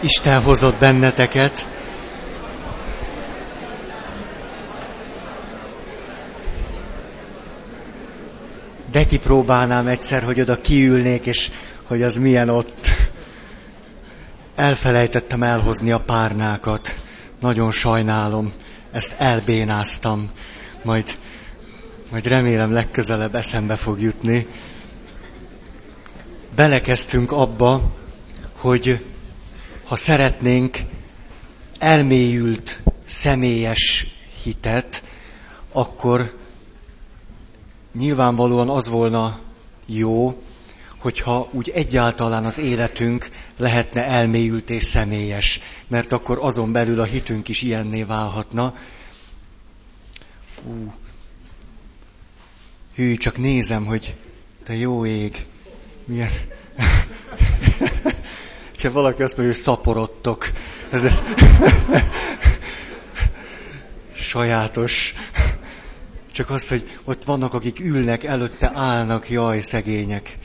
Isten hozott benneteket. De kipróbálnám egyszer, hogy oda kiülnék, és hogy az milyen ott. Elfelejtettem elhozni a párnákat. Nagyon sajnálom. Ezt elbénáztam. Majd, majd remélem legközelebb eszembe fog jutni. Belekezdtünk abba, hogy ha szeretnénk elmélyült, személyes hitet, akkor nyilvánvalóan az volna jó, hogyha úgy egyáltalán az életünk lehetne elmélyült és személyes, mert akkor azon belül a hitünk is ilyenné válhatna. Ú, hű, csak nézem, hogy te jó ég, milyen... Ha valaki azt mondja, hogy szaporodtok. Ez egy... Sajátos. Csak az, hogy ott vannak, akik ülnek, előtte állnak, jaj, szegények.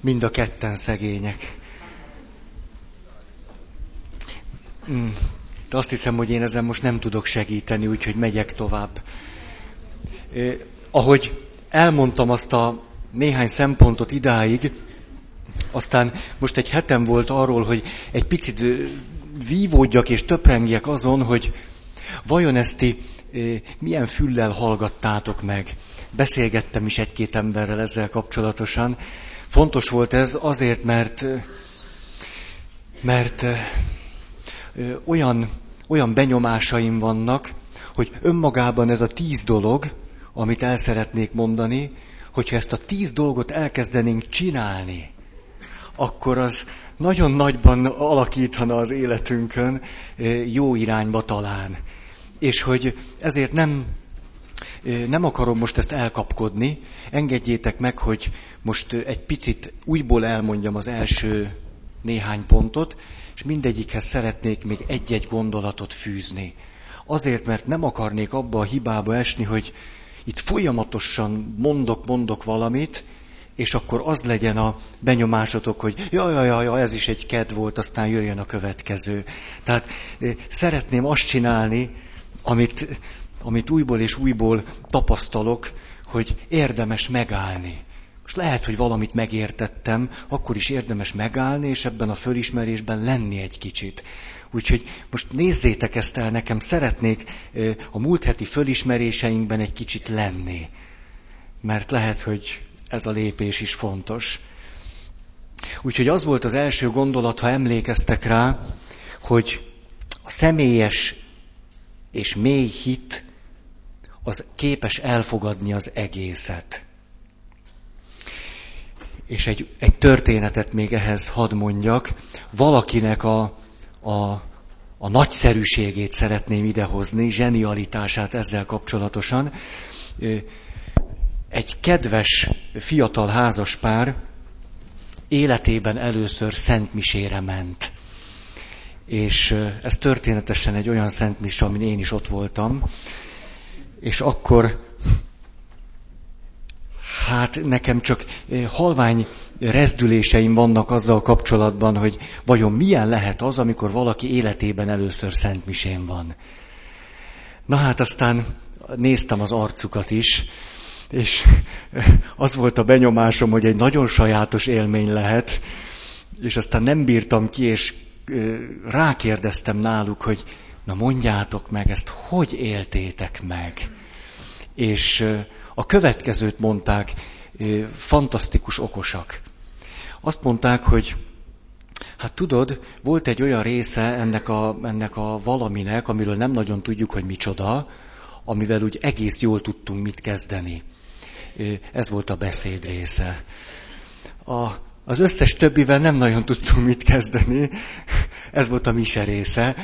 Mind a ketten szegények. Hmm. De azt hiszem, hogy én ezen most nem tudok segíteni, úgyhogy megyek tovább. Eh, ahogy elmondtam azt a néhány szempontot idáig, aztán most egy hetem volt arról, hogy egy picit vívódjak és töprengjek azon, hogy vajon ezt ti milyen füllel hallgattátok meg. Beszélgettem is egy-két emberrel ezzel kapcsolatosan. Fontos volt ez azért, mert, mert olyan, olyan benyomásaim vannak, hogy önmagában ez a tíz dolog, amit el szeretnék mondani, hogyha ezt a tíz dolgot elkezdenénk csinálni, akkor az nagyon nagyban alakítana az életünkön jó irányba talán. És hogy ezért nem, nem akarom most ezt elkapkodni, engedjétek meg, hogy most egy picit újból elmondjam az első néhány pontot, és mindegyikhez szeretnék még egy-egy gondolatot fűzni. Azért, mert nem akarnék abba a hibába esni, hogy itt folyamatosan mondok, mondok valamit, és akkor az legyen a benyomásotok, hogy jaj, jaj, jaj, ez is egy ked volt, aztán jöjjön a következő. Tehát eh, szeretném azt csinálni, amit, amit újból és újból tapasztalok, hogy érdemes megállni. Most lehet, hogy valamit megértettem, akkor is érdemes megállni, és ebben a fölismerésben lenni egy kicsit. Úgyhogy most nézzétek ezt el, nekem szeretnék eh, a múlt heti fölismeréseinkben egy kicsit lenni. Mert lehet, hogy ez a lépés is fontos. Úgyhogy az volt az első gondolat, ha emlékeztek rá, hogy a személyes és mély hit az képes elfogadni az egészet. És egy, egy történetet még ehhez hadd mondjak. Valakinek a, a, a nagyszerűségét szeretném idehozni, zsenialitását ezzel kapcsolatosan egy kedves fiatal házaspár életében először szentmisére ment. És ez történetesen egy olyan szentmis, amin én is ott voltam. És akkor, hát nekem csak halvány rezdüléseim vannak azzal kapcsolatban, hogy vajon milyen lehet az, amikor valaki életében először szentmisén van. Na hát aztán néztem az arcukat is, és az volt a benyomásom, hogy egy nagyon sajátos élmény lehet, és aztán nem bírtam ki, és rákérdeztem náluk, hogy na mondjátok meg, ezt hogy éltétek meg? És a következőt mondták, fantasztikus okosak. Azt mondták, hogy hát tudod, volt egy olyan része ennek a, ennek a valaminek, amiről nem nagyon tudjuk, hogy micsoda, amivel úgy egész jól tudtunk mit kezdeni. Ez volt a beszéd része. A, az összes többivel nem nagyon tudtunk mit kezdeni. Ez volt a mise része.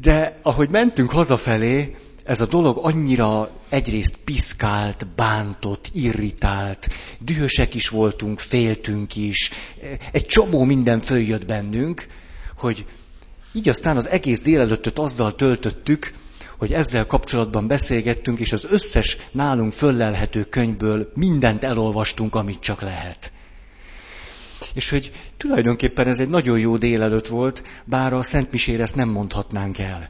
De ahogy mentünk hazafelé, ez a dolog annyira egyrészt piszkált, bántott, irritált, dühösek is voltunk, féltünk is, egy csomó minden följött bennünk, hogy így aztán az egész délelőttöt azzal töltöttük, hogy ezzel kapcsolatban beszélgettünk, és az összes nálunk föllelhető könyvből mindent elolvastunk, amit csak lehet. És hogy tulajdonképpen ez egy nagyon jó délelőtt volt, bár a Szent Misére ezt nem mondhatnánk el.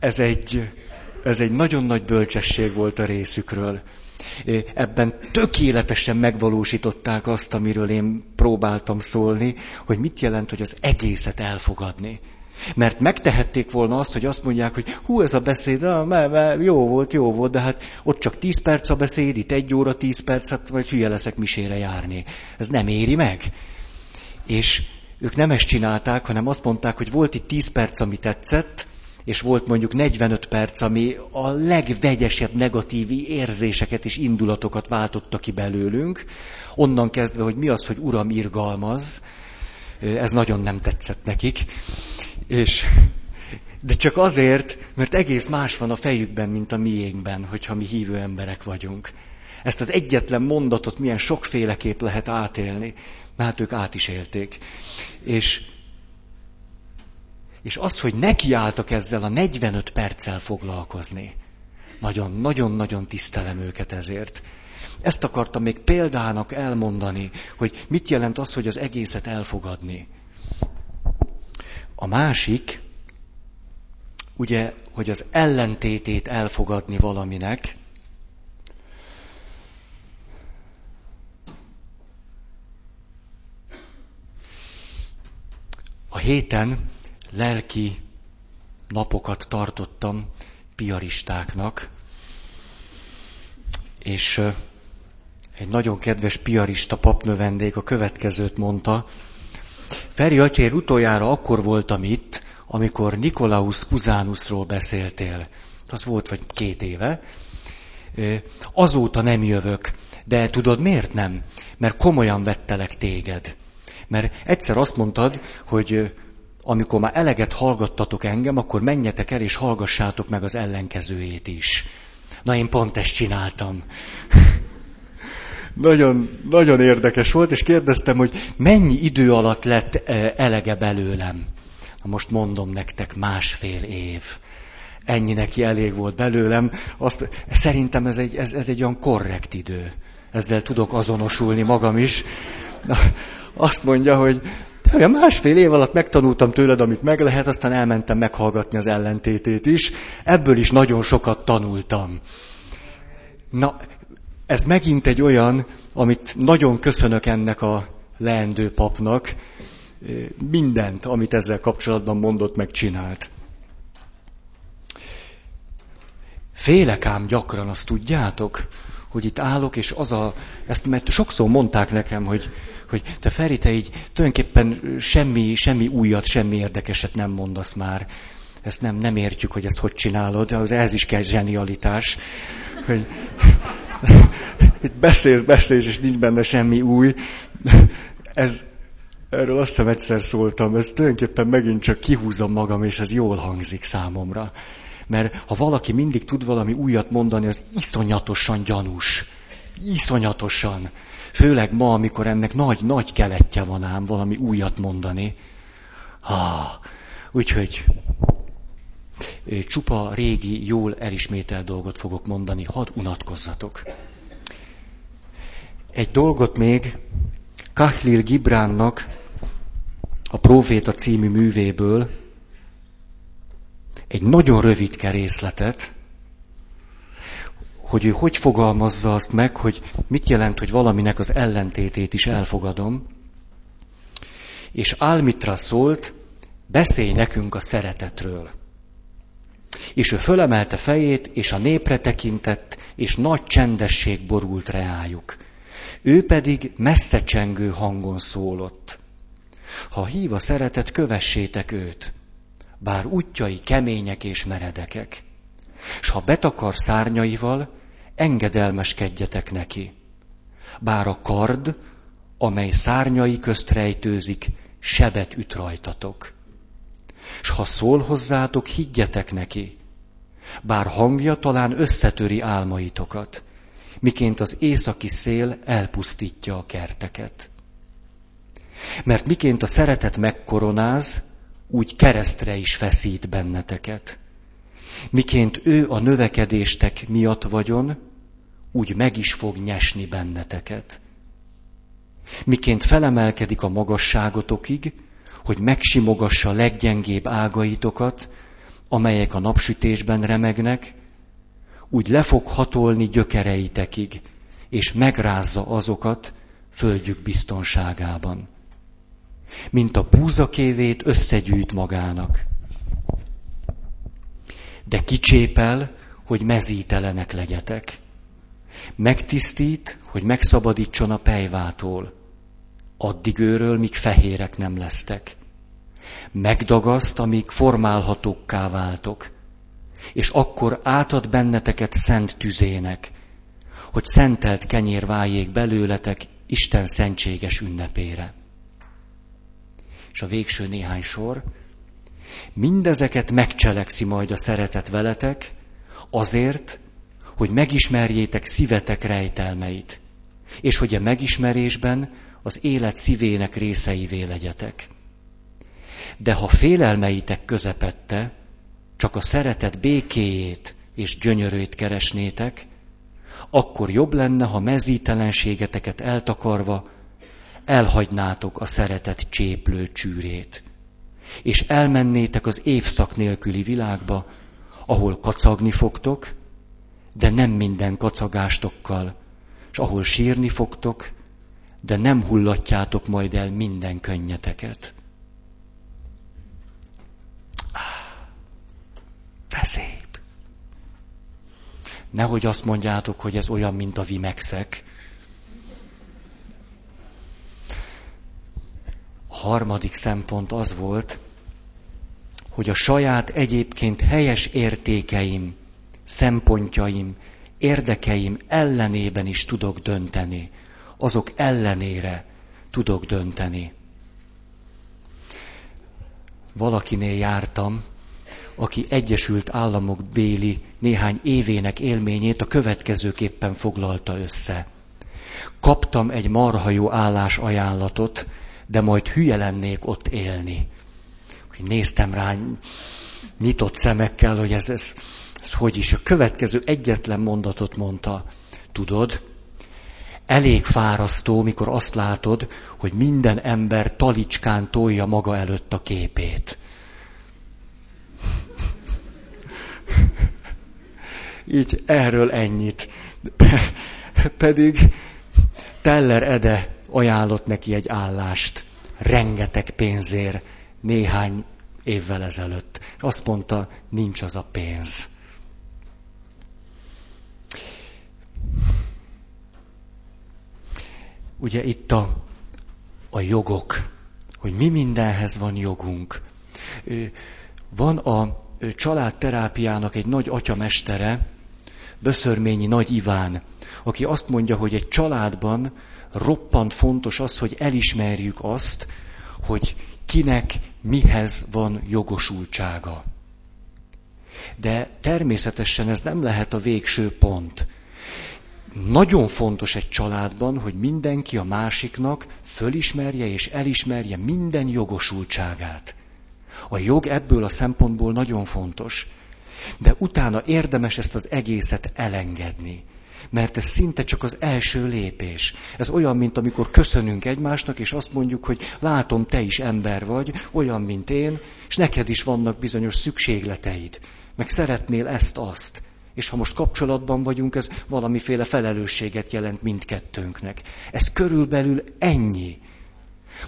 Ez egy, ez egy nagyon nagy bölcsesség volt a részükről. Ebben tökéletesen megvalósították azt, amiről én próbáltam szólni, hogy mit jelent, hogy az egészet elfogadni. Mert megtehették volna azt, hogy azt mondják, hogy hú, ez a beszéd, ah, me, me, jó volt, jó volt, de hát ott csak 10 perc a beszéd, itt egy óra 10 perc, hát vagy hülye leszek misére járni. Ez nem éri meg. És ők nem ezt csinálták, hanem azt mondták, hogy volt itt 10 perc, ami tetszett, és volt mondjuk 45 perc, ami a legvegyesebb negatív érzéseket és indulatokat váltotta ki belőlünk, onnan kezdve, hogy mi az, hogy Uram irgalmaz, ez nagyon nem tetszett nekik. És, de csak azért, mert egész más van a fejükben, mint a miénkben, hogyha mi hívő emberek vagyunk. Ezt az egyetlen mondatot milyen sokféleképp lehet átélni. Na hát ők át is élték. És, és az, hogy nekiálltak ezzel a 45 perccel foglalkozni, nagyon-nagyon-nagyon tisztelem őket ezért. Ezt akartam még példának elmondani, hogy mit jelent az, hogy az egészet elfogadni. A másik, ugye, hogy az ellentétét elfogadni valaminek, A héten lelki napokat tartottam piaristáknak, és egy nagyon kedves piarista papnövendék a következőt mondta, Feri atyér, utoljára akkor voltam itt, amikor Nikolaus Puzánusról beszéltél. Az volt vagy két éve. Azóta nem jövök. De tudod miért nem? Mert komolyan vettelek téged. Mert egyszer azt mondtad, hogy amikor már eleget hallgattatok engem, akkor menjetek el és hallgassátok meg az ellenkezőjét is. Na én pont ezt csináltam nagyon, nagyon érdekes volt, és kérdeztem, hogy mennyi idő alatt lett eh, elege belőlem. Na most mondom nektek, másfél év. Ennyi neki elég volt belőlem. Azt, szerintem ez egy, ez, ez egy olyan korrekt idő. Ezzel tudok azonosulni magam is. Na, azt mondja, hogy de olyan másfél év alatt megtanultam tőled, amit meg lehet, aztán elmentem meghallgatni az ellentétét is. Ebből is nagyon sokat tanultam. Na, ez megint egy olyan, amit nagyon köszönök ennek a leendő papnak, mindent, amit ezzel kapcsolatban mondott, megcsinált. Félek ám gyakran, azt tudjátok, hogy itt állok, és az a, ezt mert sokszor mondták nekem, hogy, hogy te Feri, te így tulajdonképpen semmi, semmi újat, semmi érdekeset nem mondasz már. Ezt nem, nem értjük, hogy ezt hogy csinálod, az ehhez is kell zsenialitás. Hogy, itt beszélsz, beszélsz, és nincs benne semmi új. Ez, erről azt hiszem egyszer szóltam, ez tulajdonképpen megint csak kihúzom magam, és ez jól hangzik számomra. Mert ha valaki mindig tud valami újat mondani, az iszonyatosan gyanús. Iszonyatosan. Főleg ma, amikor ennek nagy-nagy keletje van ám valami újat mondani. Ah, úgyhogy csupa régi, jól elismételt dolgot fogok mondani, hadd unatkozzatok. Egy dolgot még Kahlil Gibránnak a Proféta című művéből, egy nagyon rövidke részletet, hogy ő hogy fogalmazza azt meg, hogy mit jelent, hogy valaminek az ellentétét is elfogadom. És Álmitra szólt, beszélj nekünk a szeretetről. És ő fölemelte fejét, és a népre tekintett, és nagy csendesség borult reájuk. Ő pedig messze csengő hangon szólott. Ha hív a szeretet, kövessétek őt, bár útjai kemények és meredekek. S ha betakar szárnyaival, engedelmeskedjetek neki. Bár a kard, amely szárnyai közt rejtőzik, sebet üt rajtatok. S ha szól hozzátok, higgyetek neki, bár hangja talán összetöri álmaitokat, miként az északi szél elpusztítja a kerteket. Mert miként a szeretet megkoronáz, úgy keresztre is feszít benneteket. Miként ő a növekedéstek miatt vagyon, úgy meg is fog nyesni benneteket. Miként felemelkedik a magasságotokig, hogy megsimogassa leggyengébb ágaitokat, amelyek a napsütésben remegnek, úgy le fog hatolni gyökereitekig, és megrázza azokat földjük biztonságában. Mint a búzakévét összegyűjt magának. De kicsépel, hogy mezítelenek legyetek. Megtisztít, hogy megszabadítson a pejvától. Addig őről, míg fehérek nem lesztek. Megdagaszt, amíg formálhatókká váltok. És akkor átad benneteket szent tüzének, hogy szentelt kenyér váljék belőletek Isten szentséges ünnepére. És a végső néhány sor. Mindezeket megcselekszi majd a szeretet veletek, azért, hogy megismerjétek szívetek rejtelmeit, és hogy a megismerésben az élet szívének részeivé legyetek. De ha félelmeitek közepette, csak a szeretet békéjét és gyönyörőt keresnétek, akkor jobb lenne, ha mezítelenségeteket eltakarva elhagynátok a szeretet cséplő csűrét, és elmennétek az évszak nélküli világba, ahol kacagni fogtok, de nem minden kacagástokkal, és ahol sírni fogtok, de nem hullatjátok majd el minden könnyeteket. De szép. Nehogy azt mondjátok, hogy ez olyan, mint a vimexek. A harmadik szempont az volt, hogy a saját egyébként helyes értékeim, szempontjaim, érdekeim ellenében is tudok dönteni. Azok ellenére tudok dönteni. Valakinél jártam, aki Egyesült Államok béli néhány évének élményét a következőképpen foglalta össze. Kaptam egy marha jó állás ajánlatot, de majd hülye lennék ott élni. Néztem rá nyitott szemekkel, hogy ez, ez, ez hogy is. A következő egyetlen mondatot mondta. Tudod, elég fárasztó, mikor azt látod, hogy minden ember talicskán tolja maga előtt a képét. Így erről ennyit. Pedig Teller Ede ajánlott neki egy állást, rengeteg pénzért, néhány évvel ezelőtt. Azt mondta, nincs az a pénz. Ugye itt a, a jogok, hogy mi mindenhez van jogunk. Van a családterápiának egy nagy atyamestere, Böszörményi Nagy Iván, aki azt mondja, hogy egy családban roppant fontos az, hogy elismerjük azt, hogy kinek mihez van jogosultsága. De természetesen ez nem lehet a végső pont. Nagyon fontos egy családban, hogy mindenki a másiknak fölismerje és elismerje minden jogosultságát. A jog ebből a szempontból nagyon fontos. De utána érdemes ezt az egészet elengedni. Mert ez szinte csak az első lépés. Ez olyan, mint amikor köszönünk egymásnak, és azt mondjuk, hogy látom, te is ember vagy, olyan, mint én, és neked is vannak bizonyos szükségleteid. Meg szeretnél ezt-azt. És ha most kapcsolatban vagyunk, ez valamiféle felelősséget jelent mindkettőnknek. Ez körülbelül ennyi.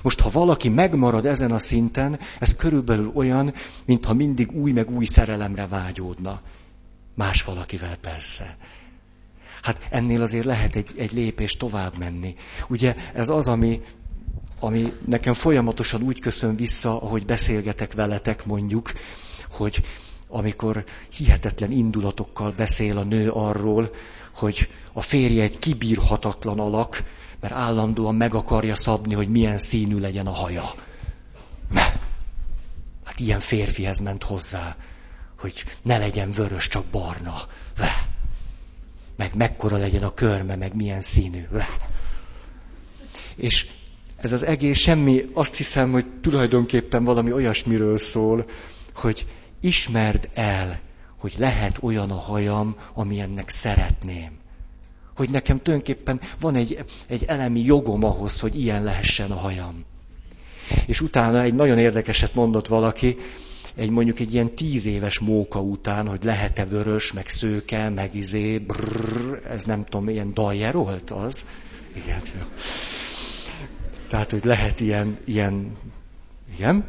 Most, ha valaki megmarad ezen a szinten, ez körülbelül olyan, mintha mindig új meg új szerelemre vágyódna. Más valakivel persze. Hát ennél azért lehet egy, egy lépés tovább menni. Ugye ez az, ami, ami nekem folyamatosan úgy köszön vissza, ahogy beszélgetek veletek mondjuk, hogy amikor hihetetlen indulatokkal beszél a nő arról, hogy a férje egy kibírhatatlan alak, mert állandóan meg akarja szabni, hogy milyen színű legyen a haja. Hát ilyen férfihez ment hozzá, hogy ne legyen vörös, csak barna. Meg mekkora legyen a körme, meg milyen színű. És ez az egész semmi, azt hiszem, hogy tulajdonképpen valami olyasmiről szól, hogy ismerd el, hogy lehet olyan a hajam, amilyennek szeretném Hogy nekem tulajdonképpen van egy, egy elemi jogom ahhoz, hogy ilyen lehessen a hajam. És utána egy nagyon érdekeset mondott valaki, egy mondjuk egy ilyen tíz éves móka után, hogy lehet-e vörös, meg szőke, meg izé, brrr, ez nem tudom, ilyen daljerolt az. Igen. Tehát, hogy lehet ilyen, ilyen, ilyen.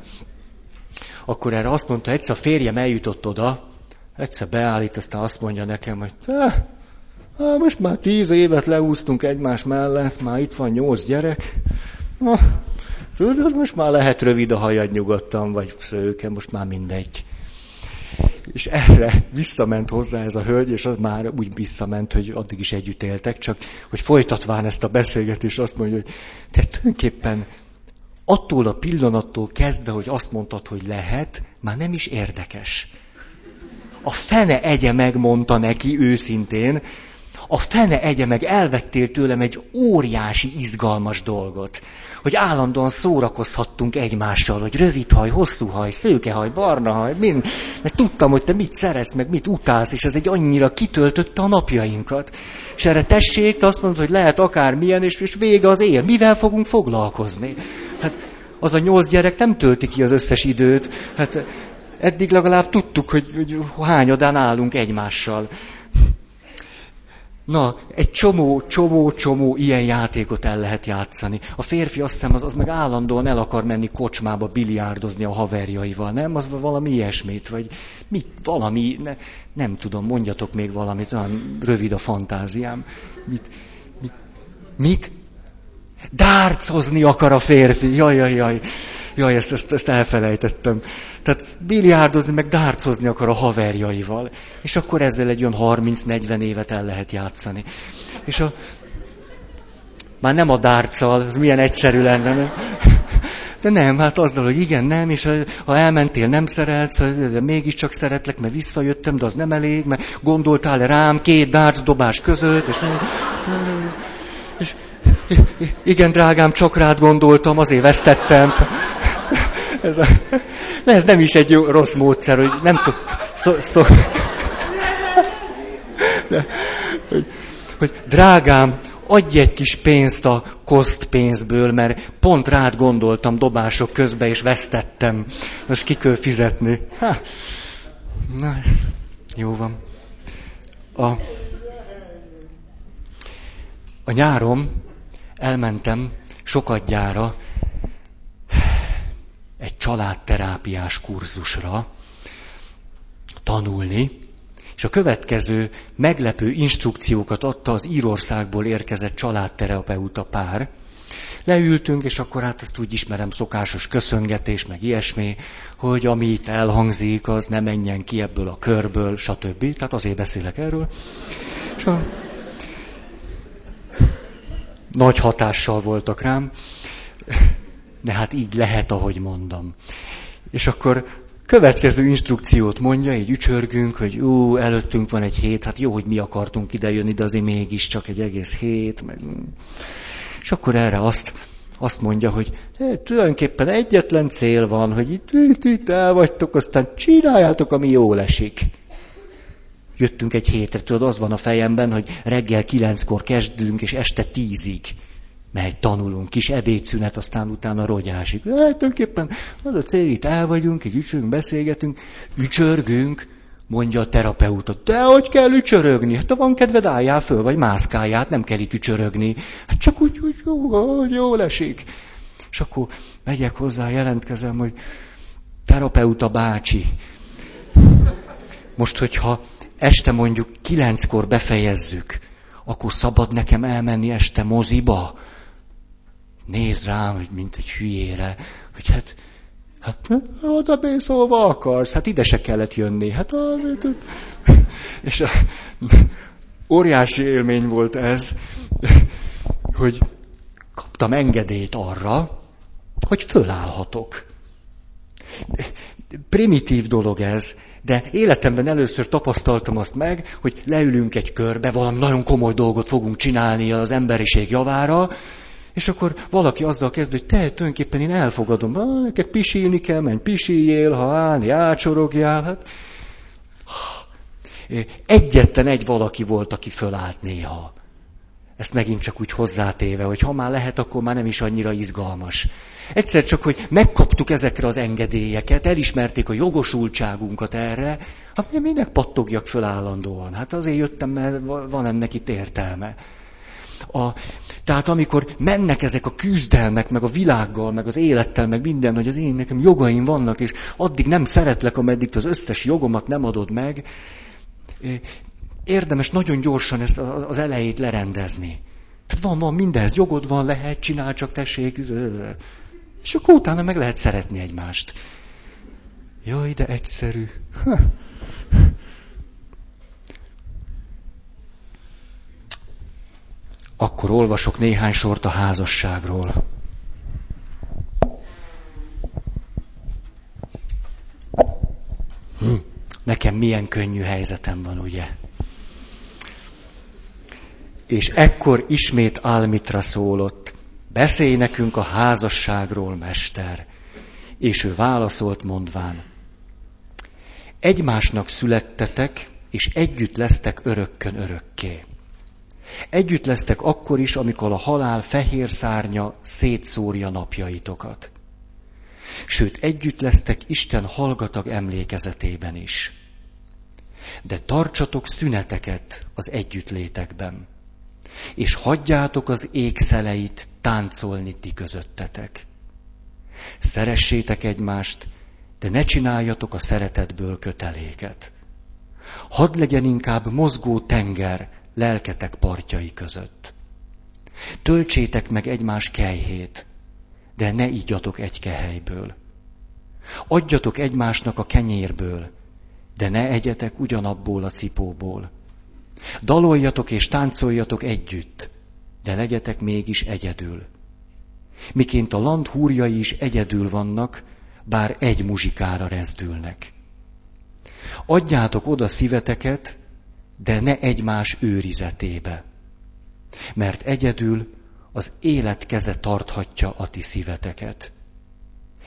Akkor erre azt mondta, egyszer a férjem eljutott oda, egyszer beállít, aztán azt mondja nekem, hogy eh, most már tíz évet leúztunk egymás mellett, már itt van nyolc gyerek. Na, tudod, most már lehet rövid a hajad nyugodtan, vagy szőke, most már mindegy. És erre visszament hozzá ez a hölgy, és az már úgy visszament, hogy addig is együtt éltek, csak hogy folytatván ezt a beszélgetést azt mondja, hogy te tulajdonképpen attól a pillanattól kezdve, hogy azt mondtad, hogy lehet, már nem is érdekes. A fene egye megmondta neki őszintén, a fene egye meg elvettél tőlem egy óriási, izgalmas dolgot. Hogy állandóan szórakozhattunk egymással, hogy rövid haj, hosszú haj, szőke haj, barna haj, mind. Mert tudtam, hogy te mit szeretsz, meg mit utálsz, és ez egy annyira kitöltötte a napjainkat. És erre tessék, te azt mondod, hogy lehet akármilyen, és, és vége az él. Mivel fogunk foglalkozni? Hát az a nyolc gyerek nem tölti ki az összes időt. Hát eddig legalább tudtuk, hogy, hogy hányadán állunk egymással. Na, egy csomó, csomó, csomó ilyen játékot el lehet játszani. A férfi azt hiszem, az, az meg állandóan el akar menni kocsmába biliárdozni a haverjaival, nem? Az valami ilyesmit, vagy mit, valami, ne, nem tudom, mondjatok még valamit, olyan rövid a fantáziám. Mit, mit, mit? Dárcozni akar a férfi, jaj, jaj, jaj. Jaj, ezt, ezt, ezt elfelejtettem. Tehát biliárdozni, meg dárcozni akar a haverjaival. És akkor ezzel egy olyan 30-40 évet el lehet játszani. És a... Már nem a dárccal, ez milyen egyszerű lenne. Nem? De nem, hát azzal, hogy igen, nem, és ha elmentél, nem szeretsz, mégiscsak szeretlek, mert visszajöttem, de az nem elég, mert gondoltál rám két dárc között, és igen, drágám, csak rád gondoltam, azért vesztettem. Ez, a, de ez nem is egy jó, rossz módszer, hogy nem tudom. Szó, szó, de, hogy, hogy drágám, adj egy kis pénzt a koszt pénzből, mert pont rád gondoltam dobások közben, és vesztettem. Most ki kell fizetni. Ha. Na, jó van. A, a nyárom elmentem sokadjára egy családterápiás kurzusra tanulni, és a következő meglepő instrukciókat adta az Írországból érkezett családterapeuta pár. Leültünk, és akkor hát ezt úgy ismerem, szokásos köszöngetés, meg ilyesmi, hogy ami itt elhangzik, az ne menjen ki ebből a körből, stb. Tehát azért beszélek erről. És a... Nagy hatással voltak rám de hát így lehet, ahogy mondom. És akkor következő instrukciót mondja, így ücsörgünk, hogy ú, előttünk van egy hét, hát jó, hogy mi akartunk idejönni, de azért mégis csak egy egész hét. Meg... És akkor erre azt, azt mondja, hogy e, tulajdonképpen egyetlen cél van, hogy itt, itt, itt el vagytok, aztán csináljátok, ami jól esik. Jöttünk egy hétre, tudod, az van a fejemben, hogy reggel kilenckor kezdünk, és este tízig megy, tanulunk, kis ebédszünet, aztán utána rogyásik. Hát, tulajdonképpen az a cél, itt el vagyunk, így ücsörgünk, beszélgetünk, ücsörgünk, mondja a terapeuta. De hogy kell ücsörögni? Hát ha van kedved, álljál föl, vagy mászkáljál, hát nem kell itt ücsörögni. Hát csak úgy, hogy jó, jól esik. És akkor megyek hozzá, jelentkezem, hogy terapeuta bácsi. Most, hogyha este mondjuk kilenckor befejezzük, akkor szabad nekem elmenni este moziba? néz rám, hogy mint egy hülyére, hogy hát, hát oda mész, hova akarsz, hát ide se kellett jönni. Hát, és a, óriási élmény volt ez, hogy kaptam engedélyt arra, hogy fölállhatok. Primitív dolog ez, de életemben először tapasztaltam azt meg, hogy leülünk egy körbe, valami nagyon komoly dolgot fogunk csinálni az emberiség javára, és akkor valaki azzal kezd, hogy te tulajdonképpen én elfogadom, ah, neked pisilni kell, menj pisiljél, ha állni, ácsorogjál. Hát. Egyetlen egy valaki volt, aki fölállt néha. Ezt megint csak úgy hozzátéve, hogy ha már lehet, akkor már nem is annyira izgalmas. Egyszer csak, hogy megkaptuk ezekre az engedélyeket, elismerték a jogosultságunkat erre, hát minek pattogjak föl állandóan? Hát azért jöttem, mert van ennek itt értelme. A, tehát amikor mennek ezek a küzdelmek, meg a világgal, meg az élettel, meg minden, hogy az én nekem jogaim vannak, és addig nem szeretlek, ameddig az összes jogomat nem adod meg, érdemes nagyon gyorsan ezt az elejét lerendezni. Tehát van, van, mindenhez jogod van, lehet, csinál, csak tessék. És akkor utána meg lehet szeretni egymást. Jaj, de egyszerű. Akkor olvasok néhány sort a házasságról. Hm, nekem milyen könnyű helyzetem van, ugye? És ekkor ismét Álmitra szólott, beszélj nekünk a házasságról, mester. És ő válaszolt mondván, egymásnak születtetek, és együtt lesztek örökkön örökké. Együtt lesztek akkor is, amikor a halál fehér szárnya szétszórja napjaitokat. Sőt, együtt lesztek Isten hallgatag emlékezetében is. De tartsatok szüneteket az együttlétekben, és hagyjátok az égszeleit táncolni ti közöttetek. Szeressétek egymást, de ne csináljatok a szeretetből köteléket. Hadd legyen inkább mozgó tenger lelketek partjai között. Töltsétek meg egymás kejhét, de ne ígyatok egy kehelyből. Adjatok egymásnak a kenyérből, de ne egyetek ugyanabból a cipóból. Daloljatok és táncoljatok együtt, de legyetek mégis egyedül. Miként a land húrjai is egyedül vannak, bár egy muzsikára rezdülnek. Adjátok oda szíveteket, de ne egymás őrizetébe. Mert egyedül az élet keze tarthatja a ti szíveteket.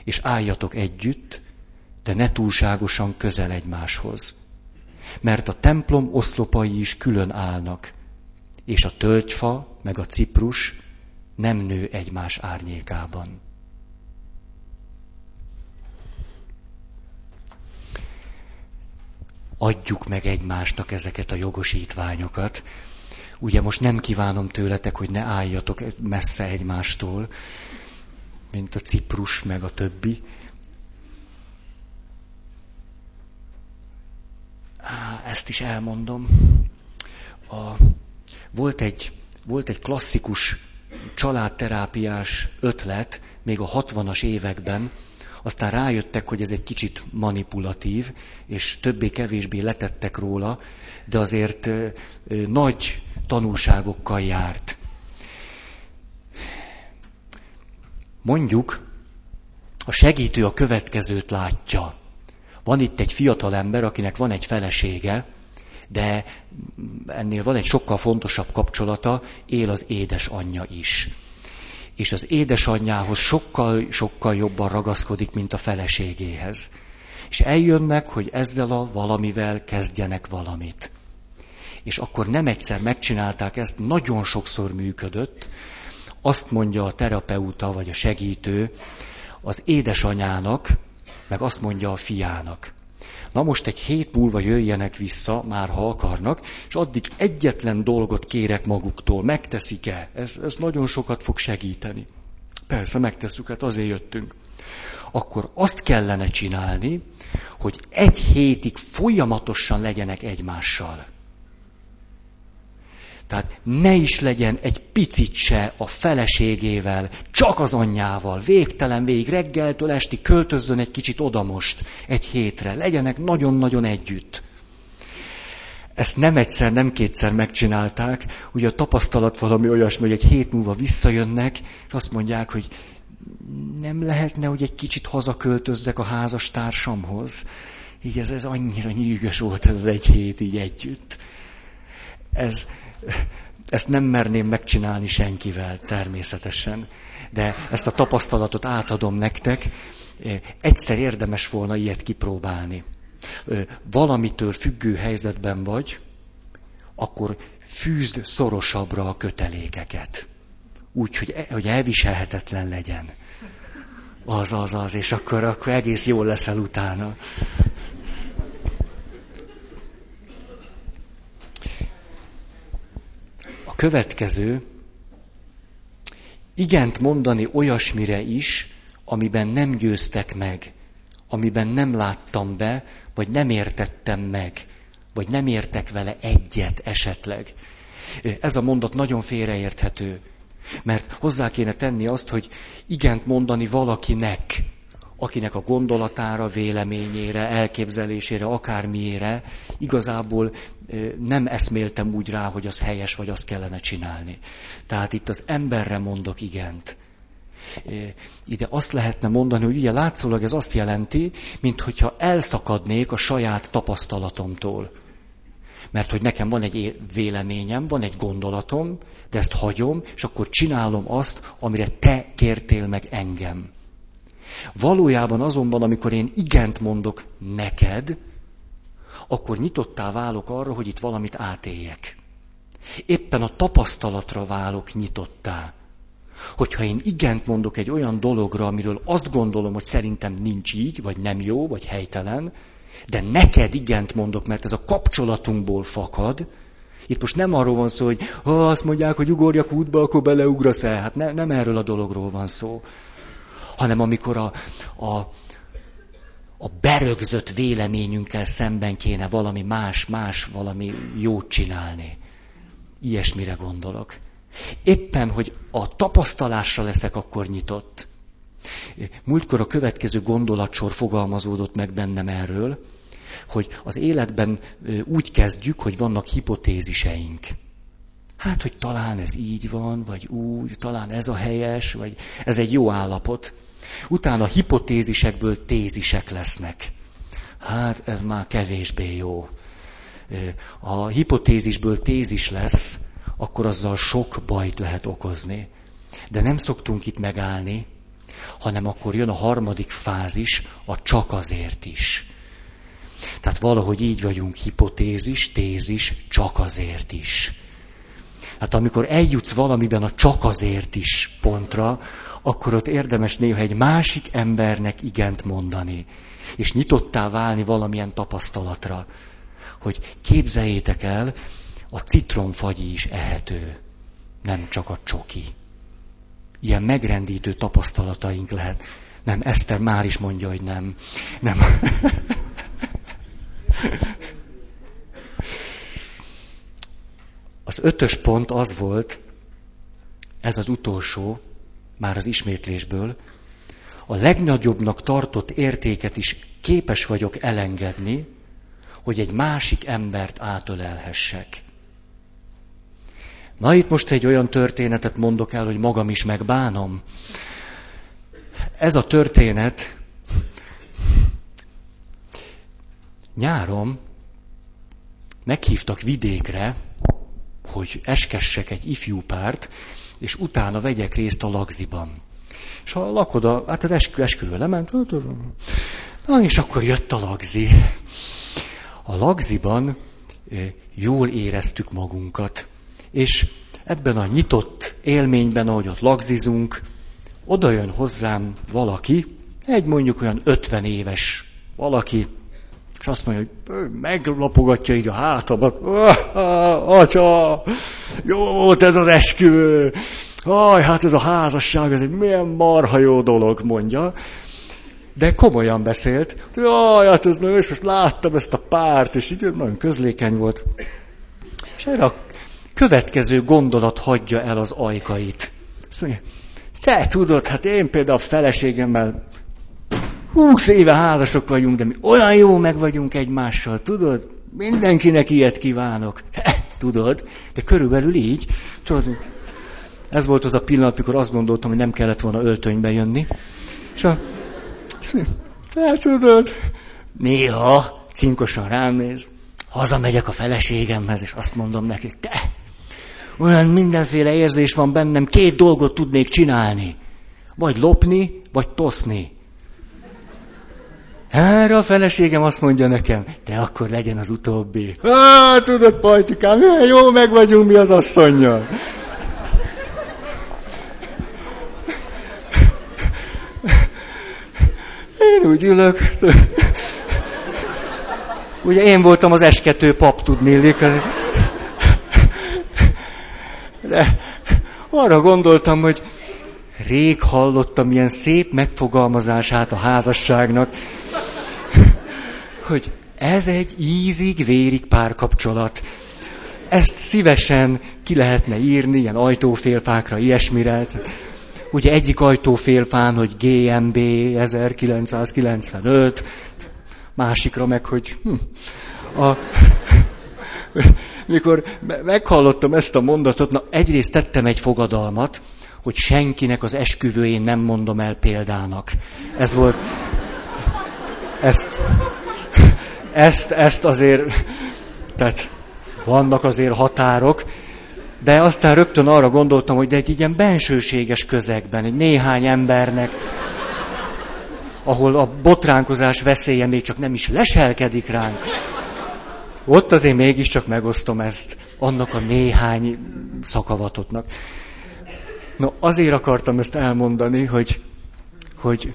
És álljatok együtt, de ne túlságosan közel egymáshoz. Mert a templom oszlopai is külön állnak, és a tölgyfa meg a ciprus nem nő egymás árnyékában. adjuk meg egymásnak ezeket a jogosítványokat. Ugye most nem kívánom tőletek, hogy ne álljatok messze egymástól, mint a Ciprus meg a többi. Ezt is elmondom. A, volt, egy, volt egy klasszikus családterápiás ötlet még a 60-as években, aztán rájöttek, hogy ez egy kicsit manipulatív, és többé-kevésbé letettek róla, de azért nagy tanulságokkal járt. Mondjuk, a segítő a következőt látja. Van itt egy fiatal ember, akinek van egy felesége, de ennél van egy sokkal fontosabb kapcsolata, él az édesanyja is és az édesanyjához sokkal, sokkal jobban ragaszkodik, mint a feleségéhez. És eljönnek, hogy ezzel a valamivel kezdjenek valamit. És akkor nem egyszer megcsinálták ezt, nagyon sokszor működött. Azt mondja a terapeuta vagy a segítő az édesanyának, meg azt mondja a fiának. Na most egy hét múlva jöjjenek vissza, már ha akarnak, és addig egyetlen dolgot kérek maguktól, megteszik-e? Ez, ez nagyon sokat fog segíteni. Persze, megtesszük, hát azért jöttünk. Akkor azt kellene csinálni, hogy egy hétig folyamatosan legyenek egymással. Tehát ne is legyen egy picit se a feleségével, csak az anyjával, végtelen végig, reggeltől esti költözzön egy kicsit oda most, egy hétre, legyenek nagyon-nagyon együtt. Ezt nem egyszer, nem kétszer megcsinálták, ugye a tapasztalat valami olyasmi, hogy egy hét múlva visszajönnek, és azt mondják, hogy nem lehetne, hogy egy kicsit hazaköltözzek a házastársamhoz. Így ez, ez annyira nyűgös volt ez egy hét így együtt. Ez, ezt nem merném megcsinálni senkivel, természetesen. De ezt a tapasztalatot átadom nektek. Egyszer érdemes volna ilyet kipróbálni. Valamitől függő helyzetben vagy, akkor fűzd szorosabbra a kötelékeket. Úgy, hogy, e, hogy elviselhetetlen legyen. Az, az, az, és akkor, akkor egész jól leszel utána. Következő, igent mondani olyasmire is, amiben nem győztek meg, amiben nem láttam be, vagy nem értettem meg, vagy nem értek vele egyet esetleg. Ez a mondat nagyon félreérthető, mert hozzá kéne tenni azt, hogy igent mondani valakinek, akinek a gondolatára, véleményére, elképzelésére, akármiére igazából nem eszméltem úgy rá, hogy az helyes, vagy azt kellene csinálni. Tehát itt az emberre mondok igent. Ide azt lehetne mondani, hogy ugye látszólag ez azt jelenti, mintha elszakadnék a saját tapasztalatomtól. Mert hogy nekem van egy véleményem, van egy gondolatom, de ezt hagyom, és akkor csinálom azt, amire te kértél meg engem. Valójában azonban, amikor én igent mondok neked, akkor nyitottá válok arra, hogy itt valamit átéljek. Éppen a tapasztalatra válok nyitottá. Hogyha én igent mondok egy olyan dologra, amiről azt gondolom, hogy szerintem nincs így, vagy nem jó, vagy helytelen, de neked igent mondok, mert ez a kapcsolatunkból fakad, itt most nem arról van szó, hogy ha azt mondják, hogy ugorjak útba, akkor beleugrasz el. Hát ne, nem erről a dologról van szó. Hanem amikor a, a, a berögzött véleményünkkel szemben kéne valami más, más, valami jót csinálni. Ilyesmire gondolok. Éppen, hogy a tapasztalásra leszek akkor nyitott. Múltkor a következő gondolatsor fogalmazódott meg bennem erről, hogy az életben úgy kezdjük, hogy vannak hipotéziseink. Hát, hogy talán ez így van, vagy úgy, talán ez a helyes, vagy ez egy jó állapot. Utána hipotézisekből tézisek lesznek. Hát, ez már kevésbé jó. A hipotézisből tézis lesz, akkor azzal sok bajt lehet okozni. De nem szoktunk itt megállni, hanem akkor jön a harmadik fázis, a csak azért is. Tehát valahogy így vagyunk, hipotézis, tézis, csak azért is. Hát amikor eljutsz valamiben a csak azért is pontra, akkor ott érdemes néha egy másik embernek igent mondani, és nyitottá válni valamilyen tapasztalatra, hogy képzeljétek el, a citromfagyi is ehető, nem csak a csoki. Ilyen megrendítő tapasztalataink lehet. Nem, Eszter már is mondja, hogy nem. Nem. Az ötös pont az volt, ez az utolsó, már az ismétlésből, a legnagyobbnak tartott értéket is képes vagyok elengedni, hogy egy másik embert átölelhessek. Na itt most egy olyan történetet mondok el, hogy magam is megbánom. Ez a történet nyáron meghívtak vidékre, hogy eskessek egy ifjú párt, és utána vegyek részt a lagziban. És a lakoda, hát az eskü, esküvő lement, na és akkor jött a lagzi. A lagziban jól éreztük magunkat. És ebben a nyitott élményben, ahogy ott lagzizunk, oda jön hozzám valaki, egy mondjuk olyan 50 éves valaki, és azt mondja, hogy meglapogatja így a hátamat. Atya, jó volt ez az esküvő. Aj, hát ez a házasság, ez egy milyen marha jó dolog, mondja. De komolyan beszélt. Jaj, hát ez nagyon, és most láttam ezt a párt, és így nagyon közlékeny volt. És erre a következő gondolat hagyja el az ajkait. Azt mondja, te tudod, hát én például a feleségemmel húsz éve házasok vagyunk, de mi olyan jó meg vagyunk egymással, tudod? Mindenkinek ilyet kívánok. Tudod, de körülbelül így. Tudod, ez volt az a pillanat, amikor azt gondoltam, hogy nem kellett volna öltönybe jönni. És a... Te tudod, néha cinkosan rám néz, hazamegyek a feleségemhez, és azt mondom neki, te, olyan mindenféle érzés van bennem, két dolgot tudnék csinálni. Vagy lopni, vagy toszni. Erre a feleségem azt mondja nekem, de akkor legyen az utóbbi. Á, tudod, pajtikám, jó, meg vagyunk mi az asszonynal. Én úgy ülök. Ugye én voltam az eskető pap, tudnélik. De arra gondoltam, hogy rég hallottam ilyen szép megfogalmazását a házasságnak, hogy ez egy ízig-vérig párkapcsolat. Ezt szívesen ki lehetne írni, ilyen ajtófélfákra, ilyesmire. Ugye egyik ajtófélfán, hogy GMB 1995, másikra meg, hogy hm, a, mikor meghallottam ezt a mondatot, na egyrészt tettem egy fogadalmat, hogy senkinek az esküvőjén nem mondom el példának. Ez volt, ezt, ezt, ezt azért, tehát vannak azért határok, de aztán rögtön arra gondoltam, hogy de egy ilyen bensőséges közegben, egy néhány embernek, ahol a botránkozás veszélye még csak nem is leselkedik ránk, ott azért mégiscsak megosztom ezt annak a néhány szakavatotnak. No, azért akartam ezt elmondani, hogy, hogy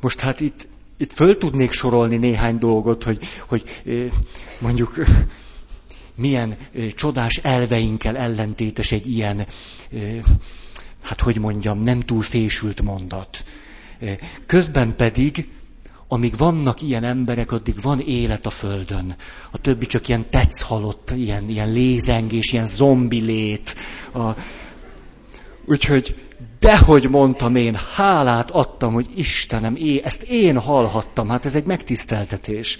most hát itt, itt föl tudnék sorolni néhány dolgot, hogy, hogy mondjuk milyen csodás elveinkkel ellentétes egy ilyen, hát hogy mondjam, nem túl fésült mondat. Közben pedig, amíg vannak ilyen emberek, addig van élet a Földön. A többi csak ilyen tetsz halott, ilyen, ilyen lézengés, ilyen zombi lét. A... Úgyhogy dehogy mondtam én, hálát adtam, hogy Istenem, é, ezt én hallhattam, hát ez egy megtiszteltetés.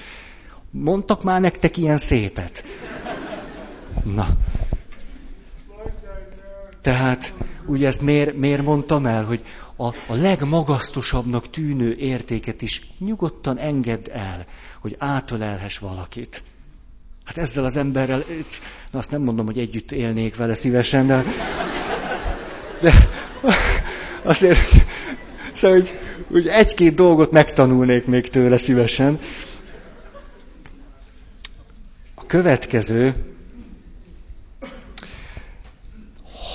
Mondtak már nektek ilyen szépet? Na. Tehát, ugye ezt miért, miért mondtam el, hogy a, a legmagasztosabbnak tűnő értéket is nyugodtan engedd el, hogy átölelhess valakit. Hát ezzel az emberrel, na azt nem mondom, hogy együtt élnék vele szívesen, de, de azért, szóval, hogy, hogy egy-két dolgot megtanulnék még tőle szívesen. A következő,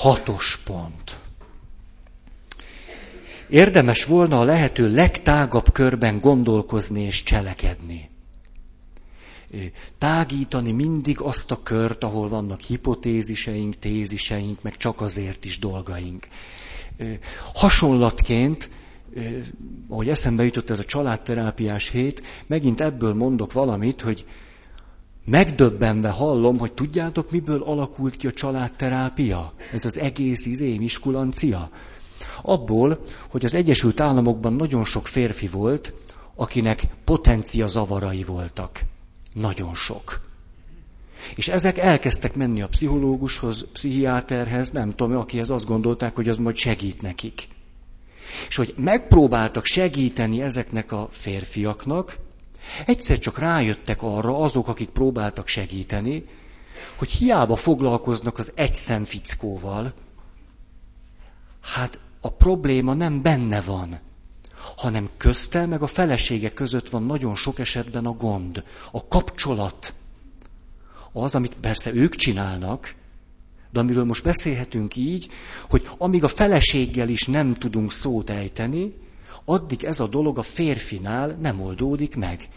hatos pont. Érdemes volna a lehető legtágabb körben gondolkozni és cselekedni. Tágítani mindig azt a kört, ahol vannak hipotéziseink, téziseink, meg csak azért is dolgaink. Hasonlatként, ahogy eszembe jutott ez a családterápiás hét, megint ebből mondok valamit, hogy megdöbbenve hallom, hogy tudjátok, miből alakult ki a családterápia? Ez az egész izé, iskulancia. Abból, hogy az Egyesült Államokban nagyon sok férfi volt, akinek potencia zavarai voltak. Nagyon sok. És ezek elkezdtek menni a pszichológushoz, pszichiáterhez, nem tudom, akihez azt gondolták, hogy az majd segít nekik. És hogy megpróbáltak segíteni ezeknek a férfiaknak, egyszer csak rájöttek arra azok, akik próbáltak segíteni, hogy hiába foglalkoznak az egy szemfickóval, hát a probléma nem benne van, hanem közte meg a felesége között van nagyon sok esetben a gond, a kapcsolat. Az, amit persze ők csinálnak, de amiről most beszélhetünk így, hogy amíg a feleséggel is nem tudunk szót ejteni, addig ez a dolog a férfinál nem oldódik meg.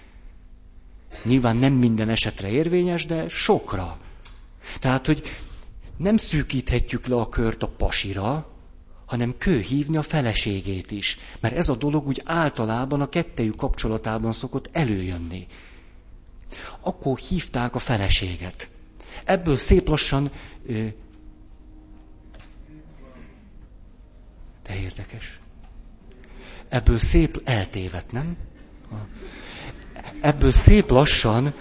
Nyilván nem minden esetre érvényes, de sokra. Tehát, hogy nem szűkíthetjük le a kört a pasira, hanem kő hívni a feleségét is. Mert ez a dolog úgy általában a kettejük kapcsolatában szokott előjönni. Akkor hívták a feleséget. Ebből szép lassan... De érdekes. Ebből szép eltévedt, nem? Ebből szép lassan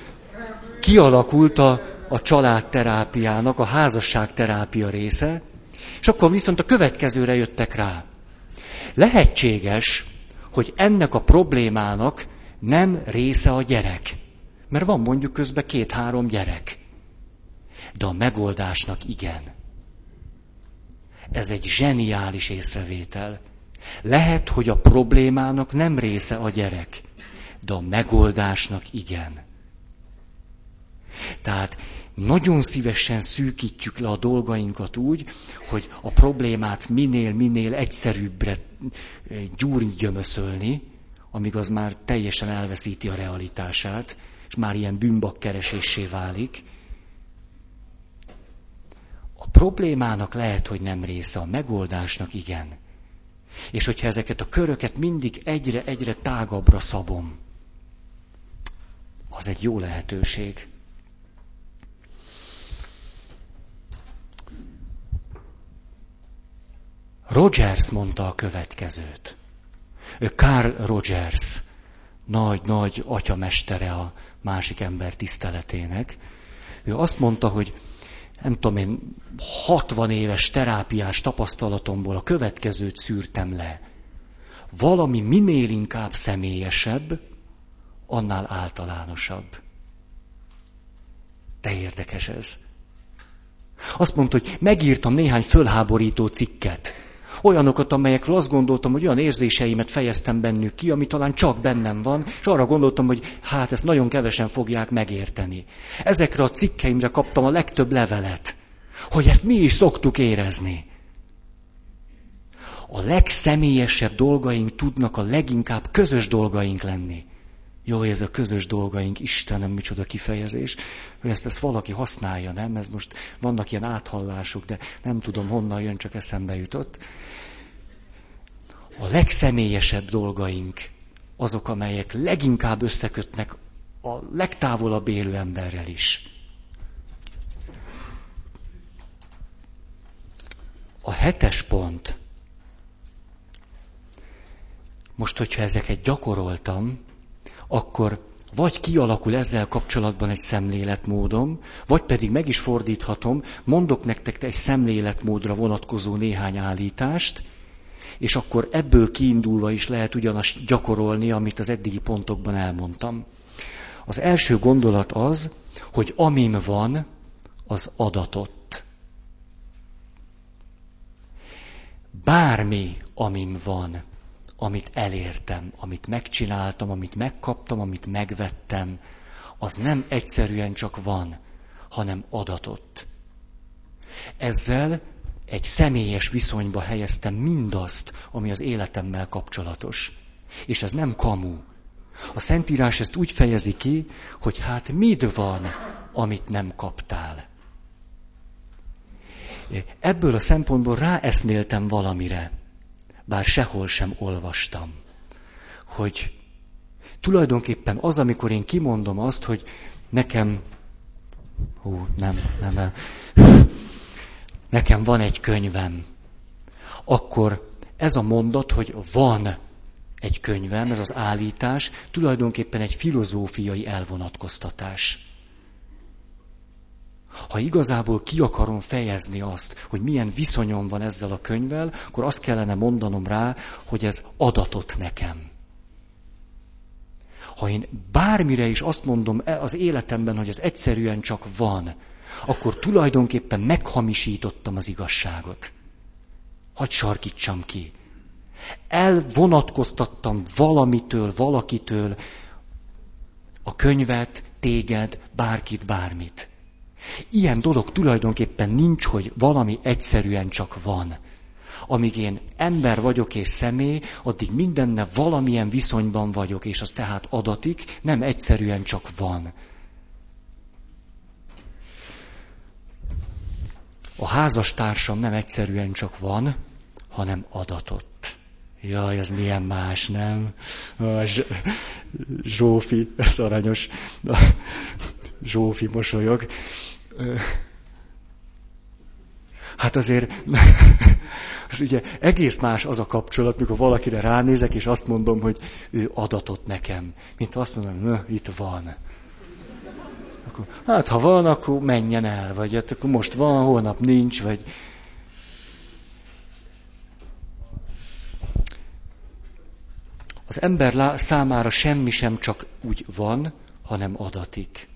kialakult a, a családterápiának, a házasságterápia része, és akkor viszont a következőre jöttek rá. Lehetséges, hogy ennek a problémának nem része a gyerek. Mert van mondjuk közben két-három gyerek. De a megoldásnak igen. Ez egy zseniális észrevétel. Lehet, hogy a problémának nem része a gyerek, de a megoldásnak igen. Tehát nagyon szívesen szűkítjük le a dolgainkat úgy, hogy a problémát minél-minél egyszerűbbre gyúrni gyömöszölni, amíg az már teljesen elveszíti a realitását, és már ilyen bűnbakkeresésé válik. A problémának lehet, hogy nem része, a megoldásnak igen. És hogyha ezeket a köröket mindig egyre-egyre tágabbra szabom, az egy jó lehetőség. Rogers mondta a következőt. Carl Rogers, nagy-nagy atyamestere a másik ember tiszteletének. Ő azt mondta, hogy nem tudom én, 60 éves terápiás tapasztalatomból a következőt szűrtem le. Valami minél inkább személyesebb, annál általánosabb. De érdekes ez. Azt mondta, hogy megírtam néhány fölháborító cikket. Olyanokat, amelyekről azt gondoltam, hogy olyan érzéseimet fejeztem bennük ki, ami talán csak bennem van, és arra gondoltam, hogy hát ezt nagyon kevesen fogják megérteni. Ezekre a cikkeimre kaptam a legtöbb levelet, hogy ezt mi is szoktuk érezni. A legszemélyesebb dolgaink tudnak a leginkább közös dolgaink lenni. Jó, ez a közös dolgaink, Istenem, micsoda kifejezés, hogy ezt, ezt valaki használja, nem? Ez most vannak ilyen áthallások, de nem tudom honnan jön, csak eszembe jutott. Legszemélyesebb dolgaink azok, amelyek leginkább összekötnek a legtávolabb élő emberrel is. A hetes pont. Most, hogyha ezeket gyakoroltam, akkor vagy kialakul ezzel kapcsolatban egy szemléletmódom, vagy pedig meg is fordíthatom, mondok nektek egy szemléletmódra vonatkozó néhány állítást, és akkor ebből kiindulva is lehet ugyanazt gyakorolni, amit az eddigi pontokban elmondtam. Az első gondolat az, hogy amim van, az adatott. Bármi, amim van, amit elértem, amit megcsináltam, amit megkaptam, amit megvettem, az nem egyszerűen csak van, hanem adatott. Ezzel egy személyes viszonyba helyeztem mindazt, ami az életemmel kapcsolatos. És ez nem kamu. A Szentírás ezt úgy fejezi ki, hogy hát mit van, amit nem kaptál. Ebből a szempontból ráeszméltem valamire bár sehol sem olvastam, hogy tulajdonképpen az, amikor én kimondom azt, hogy nekem, hú, nem, nem, nekem van egy könyvem, akkor ez a mondat, hogy van egy könyvem, ez az állítás, tulajdonképpen egy filozófiai elvonatkoztatás. Ha igazából ki akarom fejezni azt, hogy milyen viszonyom van ezzel a könyvvel, akkor azt kellene mondanom rá, hogy ez adatot nekem. Ha én bármire is azt mondom e az életemben, hogy ez egyszerűen csak van, akkor tulajdonképpen meghamisítottam az igazságot. Hagy sarkítsam ki. Elvonatkoztattam valamitől, valakitől a könyvet, téged, bárkit, bármit. Ilyen dolog tulajdonképpen nincs, hogy valami egyszerűen csak van. Amíg én ember vagyok és személy, addig mindenne valamilyen viszonyban vagyok, és az tehát adatik, nem egyszerűen csak van. A házastársam nem egyszerűen csak van, hanem adatott. Jaj, ez milyen más, nem? Zsófi, ez aranyos. Zsófi mosolyog. Hát azért, az ugye egész más az a kapcsolat, mikor valakire ránézek, és azt mondom, hogy ő adatot nekem. Mint azt mondom, hogy itt van. Akkor, hát ha van, akkor menjen el, vagy hát akkor most van, holnap nincs, vagy... Az ember számára semmi sem csak úgy van, hanem adatik.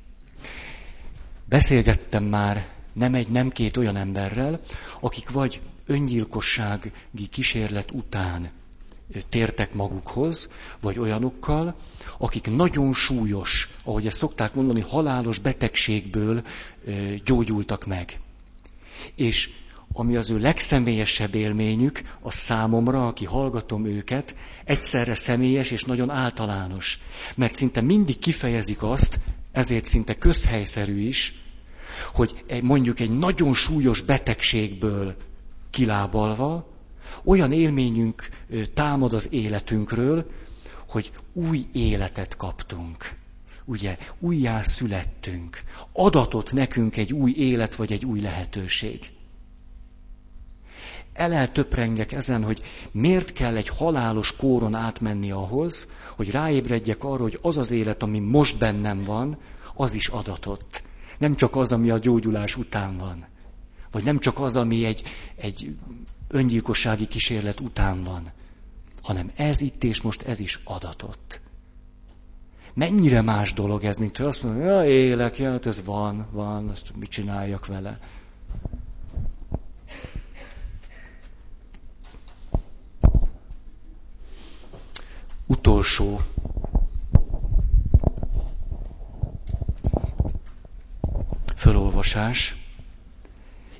Beszélgettem már nem egy, nem két olyan emberrel, akik vagy öngyilkossági kísérlet után tértek magukhoz, vagy olyanokkal, akik nagyon súlyos, ahogy ezt szokták mondani, halálos betegségből gyógyultak meg. És ami az ő legszemélyesebb élményük, a számomra, aki hallgatom őket, egyszerre személyes és nagyon általános. Mert szinte mindig kifejezik azt, ezért szinte közhelyszerű is, hogy mondjuk egy nagyon súlyos betegségből kilábalva, olyan élményünk támad az életünkről, hogy új életet kaptunk. Ugye, újjá születtünk. Adatot nekünk egy új élet vagy egy új lehetőség. Eleltöprengek ezen, hogy miért kell egy halálos kóron átmenni ahhoz, hogy ráébredjek arra, hogy az az élet, ami most bennem van, az is adatott. Nem csak az, ami a gyógyulás után van. Vagy nem csak az, ami egy, egy öngyilkossági kísérlet után van. Hanem ez itt és most ez is adatott. Mennyire más dolog ez, mint hogy azt mondom, ja, élek, ja, hát ez van, van, azt mit csináljak vele. Utolsó fölolvasás.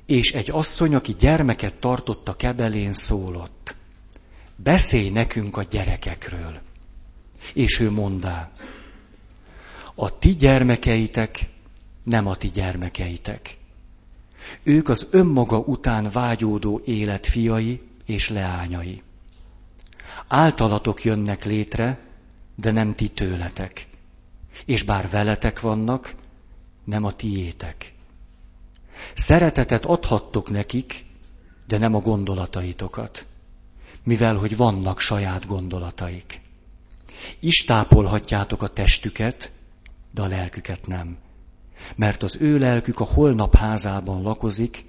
És egy asszony, aki gyermeket tartott a kebelén, szólott. Beszélj nekünk a gyerekekről. És ő mondá, a ti gyermekeitek nem a ti gyermekeitek. Ők az önmaga után vágyódó élet fiai és leányai. Általatok jönnek létre, de nem ti tőletek. És bár veletek vannak, nem a tiétek. Szeretetet adhattok nekik, de nem a gondolataitokat, mivel hogy vannak saját gondolataik. Istápolhatjátok a testüket, de a lelküket nem. Mert az ő lelkük a holnap házában lakozik,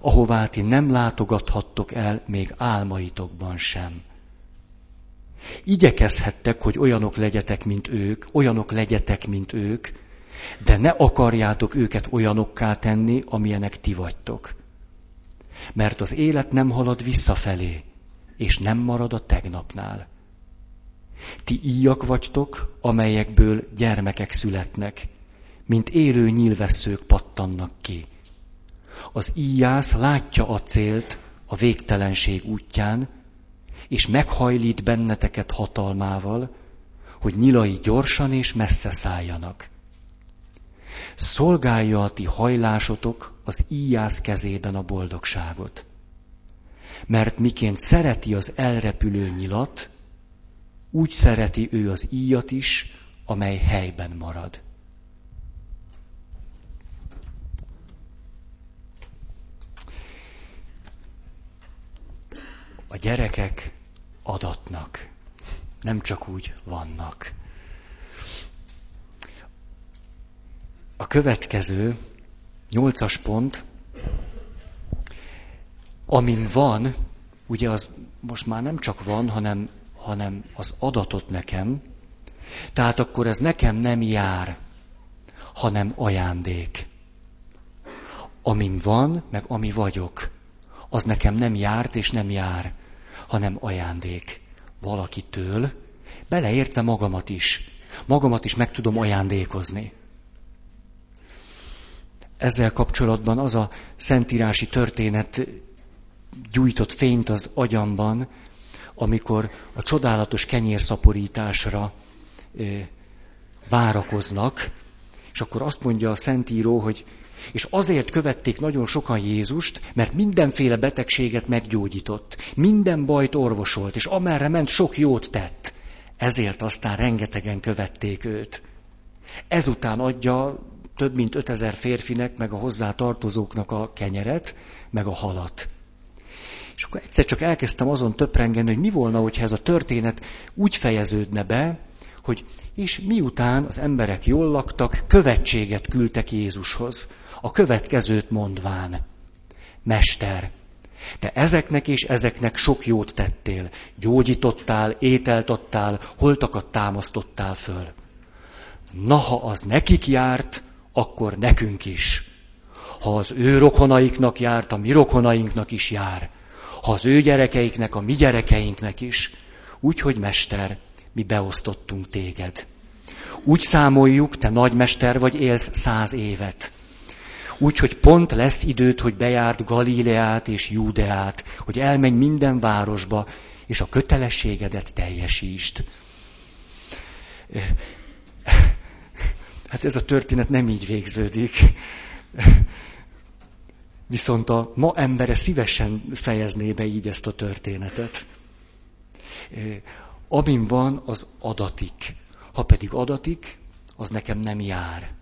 ahová ti nem látogathattok el még álmaitokban sem. Igyekezhettek, hogy olyanok legyetek, mint ők, olyanok legyetek, mint ők, de ne akarjátok őket olyanokká tenni, amilyenek ti vagytok. Mert az élet nem halad visszafelé, és nem marad a tegnapnál. Ti íjak vagytok, amelyekből gyermekek születnek, mint élő nyilvesszők pattannak ki. Az íjász látja a célt a végtelenség útján, és meghajlít benneteket hatalmával, hogy nyilai gyorsan és messze szálljanak. Szolgálja a ti hajlásotok az íjász kezében a boldogságot. Mert miként szereti az elrepülő nyilat, úgy szereti ő az íjat is, amely helyben marad. A gyerekek adatnak, nem csak úgy vannak. A következő, nyolcas pont, amin van, ugye az most már nem csak van, hanem, hanem az adatot nekem, tehát akkor ez nekem nem jár, hanem ajándék. Amin van, meg ami vagyok, az nekem nem járt és nem jár, hanem ajándék. Valakitől, beleérte magamat is. Magamat is meg tudom ajándékozni ezzel kapcsolatban az a szentírási történet gyújtott fényt az agyamban, amikor a csodálatos kenyérszaporításra várakoznak, és akkor azt mondja a Szentíró, hogy és azért követték nagyon sokan Jézust, mert mindenféle betegséget meggyógyított, minden bajt orvosolt, és amerre ment, sok jót tett. Ezért aztán rengetegen követték őt. Ezután adja több mint 5000 férfinek, meg a hozzá tartozóknak a kenyeret, meg a halat. És akkor egyszer csak elkezdtem azon töprengeni, hogy mi volna, hogyha ez a történet úgy fejeződne be, hogy és miután az emberek jól laktak, követséget küldtek Jézushoz. A következőt mondván. Mester, te ezeknek és ezeknek sok jót tettél, gyógyítottál, ételt adtál, holtakat támasztottál föl. Na, ha az nekik járt, akkor nekünk is. Ha az ő rokonaiknak járt, a mi rokonainknak is jár. Ha az ő gyerekeiknek, a mi gyerekeinknek is, Úgy, hogy mester, mi beosztottunk téged. Úgy számoljuk, te nagymester vagy, élsz száz évet. Úgy, hogy pont lesz időt, hogy bejárd Galileát és Júdeát, hogy elmenj minden városba, és a kötelességedet teljesítsd. Hát ez a történet nem így végződik. Viszont a ma embere szívesen fejezné be így ezt a történetet. Amin van, az adatik. Ha pedig adatik, az nekem nem jár,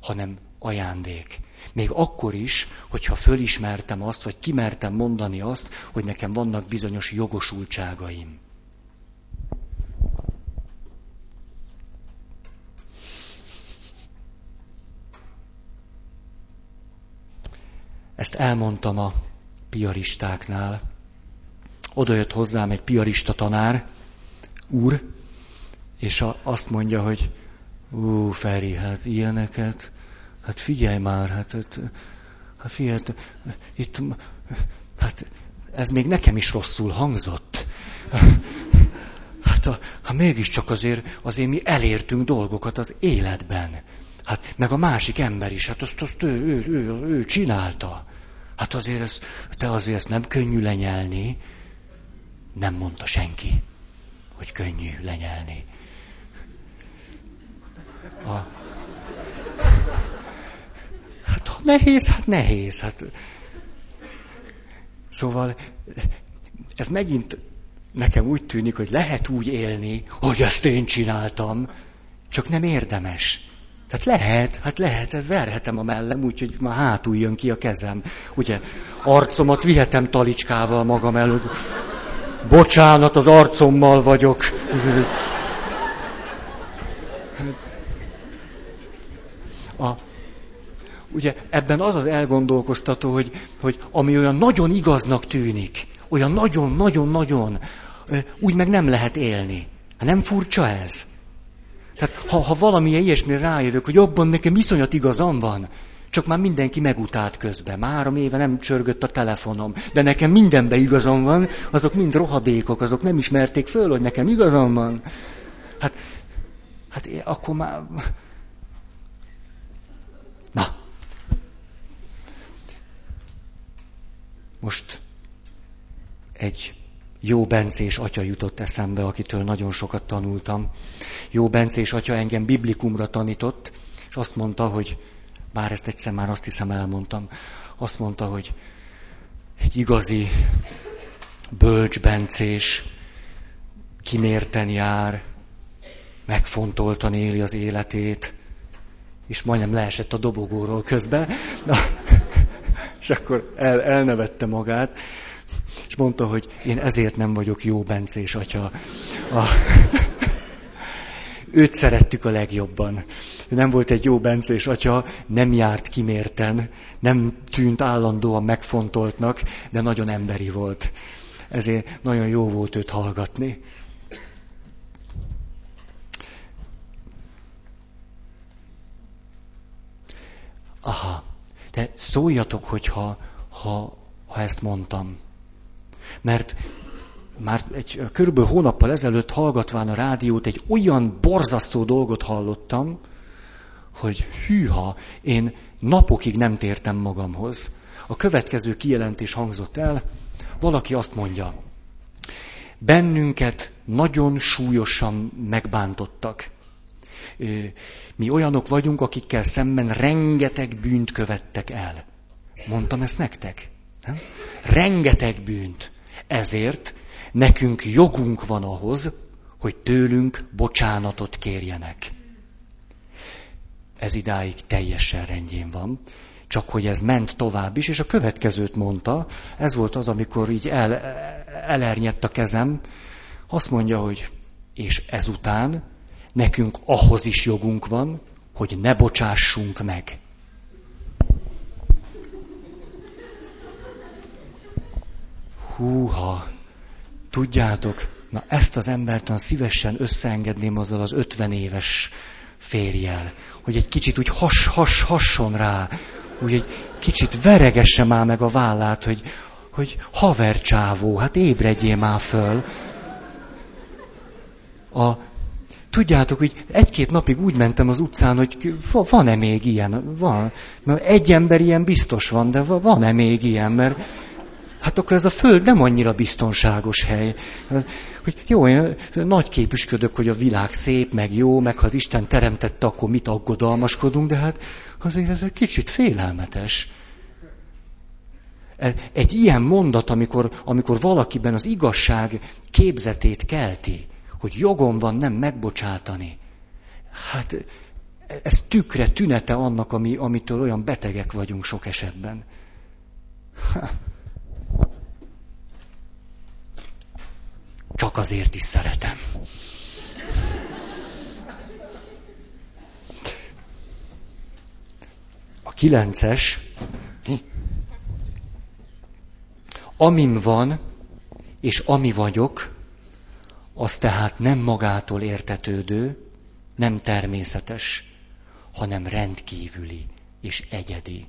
hanem ajándék. Még akkor is, hogyha fölismertem azt, vagy kimertem mondani azt, hogy nekem vannak bizonyos jogosultságaim. Ezt elmondtam a piaristáknál. Oda jött hozzám egy piarista tanár, úr, és azt mondja, hogy ú, Feri, hát ilyeneket, hát figyelj már, hát, hát, hát figyelj, hát, itt, hát ez még nekem is rosszul hangzott. Hát a, ha mégiscsak azért, azért mi elértünk dolgokat az életben. Hát meg a másik ember is, hát azt, azt ő, ő, ő, ő csinálta. Hát azért ez, te azért ezt nem könnyű lenyelni. Nem mondta senki, hogy könnyű lenyelni. A... Hát ha nehéz, hát nehéz. Hát... Szóval ez megint nekem úgy tűnik, hogy lehet úgy élni, hogy ezt én csináltam, csak nem érdemes. Tehát lehet, hát lehet, hát verhetem a mellem, úgyhogy már hátul jön ki a kezem. Ugye, arcomat vihetem talicskával magam előtt. Bocsánat, az arcommal vagyok. A, ugye ebben az az elgondolkoztató, hogy, hogy ami olyan nagyon igaznak tűnik, olyan nagyon-nagyon-nagyon, úgy meg nem lehet élni. Hát nem furcsa ez? Tehát ha, ha valamilyen ilyesmire rájövök, hogy abban nekem iszonyat igazam van, csak már mindenki megutált közben. Három éve nem csörgött a telefonom. De nekem mindenben igazam van, azok mind rohadékok, azok nem ismerték föl, hogy nekem igazam van. Hát, hát akkor már... Na. Most egy jó Bencés atya jutott eszembe, akitől nagyon sokat tanultam. Jó Bencés atya engem biblikumra tanított, és azt mondta, hogy, bár ezt egyszer már azt hiszem elmondtam, azt mondta, hogy egy igazi bölcs Bencés kimérten jár, megfontoltan éli az életét, és majdnem leesett a dobogóról közben. Na, és akkor el, elnevette magát és mondta, hogy én ezért nem vagyok jó Bencés atya. A... Őt szerettük a legjobban. Ő nem volt egy jó Bencés atya, nem járt kimérten, nem tűnt állandóan megfontoltnak, de nagyon emberi volt. Ezért nagyon jó volt őt hallgatni. Aha, de szóljatok, hogyha ha, ha ezt mondtam. Mert már egy körülbelül hónappal ezelőtt hallgatván a rádiót egy olyan borzasztó dolgot hallottam, hogy hűha, én napokig nem tértem magamhoz. A következő kijelentés hangzott el, valaki azt mondja, bennünket nagyon súlyosan megbántottak. Mi olyanok vagyunk, akikkel szemben rengeteg bűnt követtek el. Mondtam ezt nektek? Nem? Rengeteg bűnt. Ezért nekünk jogunk van ahhoz, hogy tőlünk bocsánatot kérjenek. Ez idáig teljesen rendjén van, csak hogy ez ment tovább is, és a következőt mondta, ez volt az, amikor így el, elernyett a kezem, azt mondja, hogy és ezután nekünk ahhoz is jogunk van, hogy ne bocsássunk meg. húha, tudjátok, na ezt az embert olyan szívesen összeengedném azzal az ötven éves férjel, hogy egy kicsit úgy has, has, hasson rá, úgy egy kicsit veregesse már meg a vállát, hogy, hogy havercsávó, hát ébredjél már föl. A, tudjátok, hogy egy-két napig úgy mentem az utcán, hogy van-e még ilyen? Van. Mert egy ember ilyen biztos van, de van-e még ilyen? Mert hát akkor ez a föld nem annyira biztonságos hely. Hogy jó, én nagy képüsködök, hogy a világ szép, meg jó, meg ha az Isten teremtette, akkor mit aggodalmaskodunk, de hát azért ez egy kicsit félelmetes. Egy ilyen mondat, amikor, amikor valakiben az igazság képzetét kelti, hogy jogom van nem megbocsátani. Hát ez tükre, tünete annak, ami, amitől olyan betegek vagyunk sok esetben. Ha. Csak azért is szeretem. A kilences, amim van, és ami vagyok, az tehát nem magától értetődő, nem természetes, hanem rendkívüli és egyedi.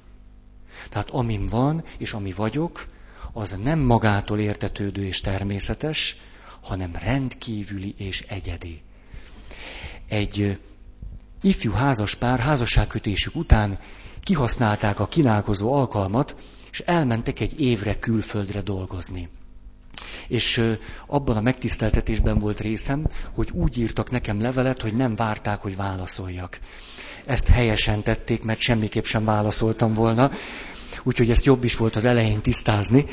Tehát amim van, és ami vagyok, az nem magától értetődő és természetes, hanem rendkívüli és egyedi. Egy ifjú házas pár házasságkötésük után kihasználták a kínálkozó alkalmat, és elmentek egy évre külföldre dolgozni. És abban a megtiszteltetésben volt részem, hogy úgy írtak nekem levelet, hogy nem várták, hogy válaszoljak. Ezt helyesen tették, mert semmiképp sem válaszoltam volna, úgyhogy ezt jobb is volt az elején tisztázni.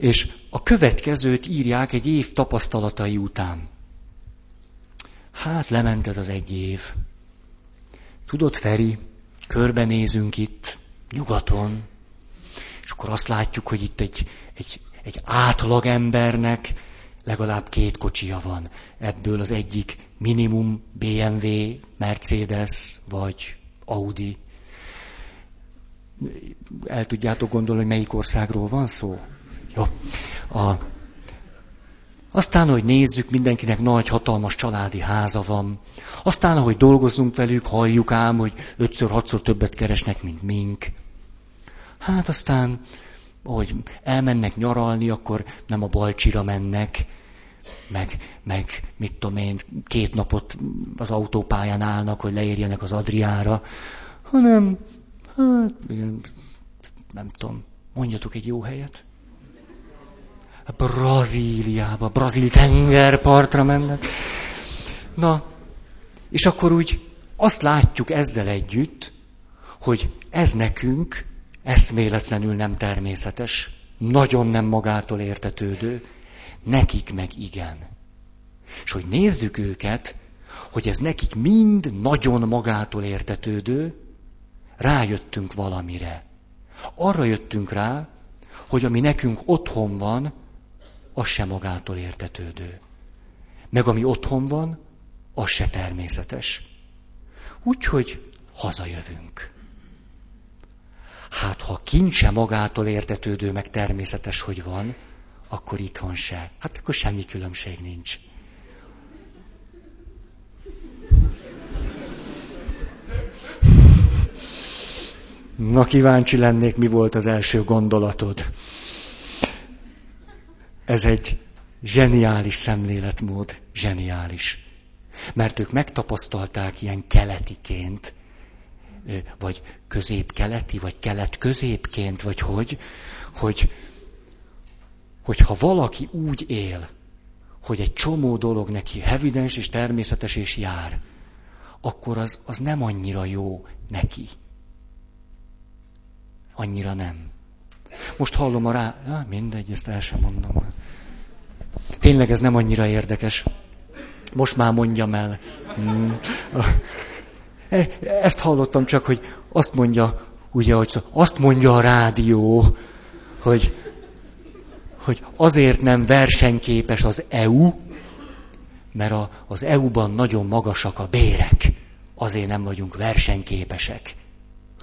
És a következőt írják egy év tapasztalatai után. Hát lement ez az egy év. Tudod, Feri, körbenézünk itt, nyugaton, és akkor azt látjuk, hogy itt egy, egy, egy átlag embernek legalább két kocsia van. Ebből az egyik minimum BMW, Mercedes vagy Audi. El tudjátok gondolni, hogy melyik országról van szó? Jó. A, aztán, hogy nézzük, mindenkinek nagy, hatalmas családi háza van. Aztán, ahogy dolgozunk velük, halljuk ám, hogy ötször, hatszor többet keresnek, mint mink. Hát aztán, ahogy elmennek nyaralni, akkor nem a Balcsira mennek, meg, meg mit tudom én, két napot az autópályán állnak, hogy leérjenek az Adriára, hanem, hát, nem tudom, mondjatok egy jó helyet. Brazíliába, brazil tengerpartra mennek. Na, és akkor úgy azt látjuk ezzel együtt, hogy ez nekünk eszméletlenül nem természetes, nagyon nem magától értetődő, nekik meg igen. És hogy nézzük őket, hogy ez nekik mind nagyon magától értetődő, rájöttünk valamire. Arra jöttünk rá, hogy ami nekünk otthon van, az se magától értetődő. Meg ami otthon van, az se természetes. Úgyhogy hazajövünk. Hát ha kincse magától értetődő, meg természetes, hogy van, akkor itthon se. Hát akkor semmi különbség nincs. Na kíváncsi lennék, mi volt az első gondolatod. Ez egy zseniális szemléletmód, zseniális. Mert ők megtapasztalták ilyen keletiként, vagy közép-keleti, vagy kelet-középként, vagy hogy, hogy, hogy ha valaki úgy él, hogy egy csomó dolog neki evidens és természetes és jár, akkor az, az nem annyira jó neki. Annyira nem. Most hallom a rá... Ja, mindegy, ezt el sem mondom. Tényleg ez nem annyira érdekes. Most már mondjam el. Hmm. E, ezt hallottam csak, hogy azt mondja, ugye, hogy azt mondja a rádió, hogy, hogy azért nem versenyképes az EU, mert a, az EU-ban nagyon magasak a bérek. Azért nem vagyunk versenyképesek.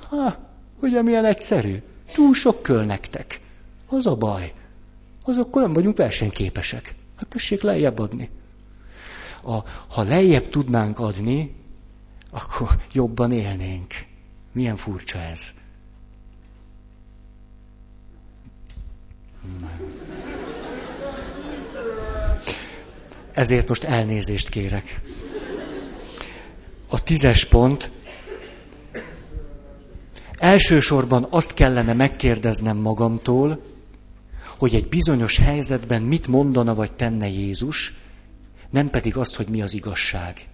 Ha, ugye milyen egyszerű? Túl sok köl nektek. Az a baj. Az akkor nem vagyunk versenyképesek. Hát tessék lejjebb adni. A, ha lejjebb tudnánk adni, akkor jobban élnénk. Milyen furcsa ez. ezért most elnézést kérek. A tízes pont. Elsősorban azt kellene megkérdeznem magamtól, hogy egy bizonyos helyzetben mit mondana vagy tenne Jézus, nem pedig azt, hogy mi az igazság.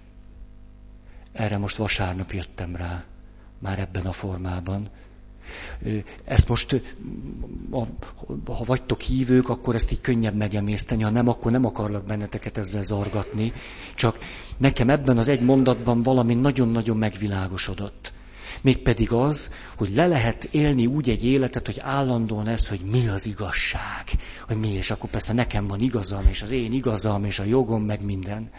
Erre most vasárnap jöttem rá, már ebben a formában. Ezt most, ha vagytok hívők, akkor ezt így könnyebb megemészteni, ha nem, akkor nem akarlak benneteket ezzel zargatni. Csak nekem ebben az egy mondatban valami nagyon-nagyon megvilágosodott. Mégpedig az, hogy le lehet élni úgy egy életet, hogy állandóan ez, hogy mi az igazság. Hogy mi, és akkor persze nekem van igazam, és az én igazam, és a jogom, meg minden.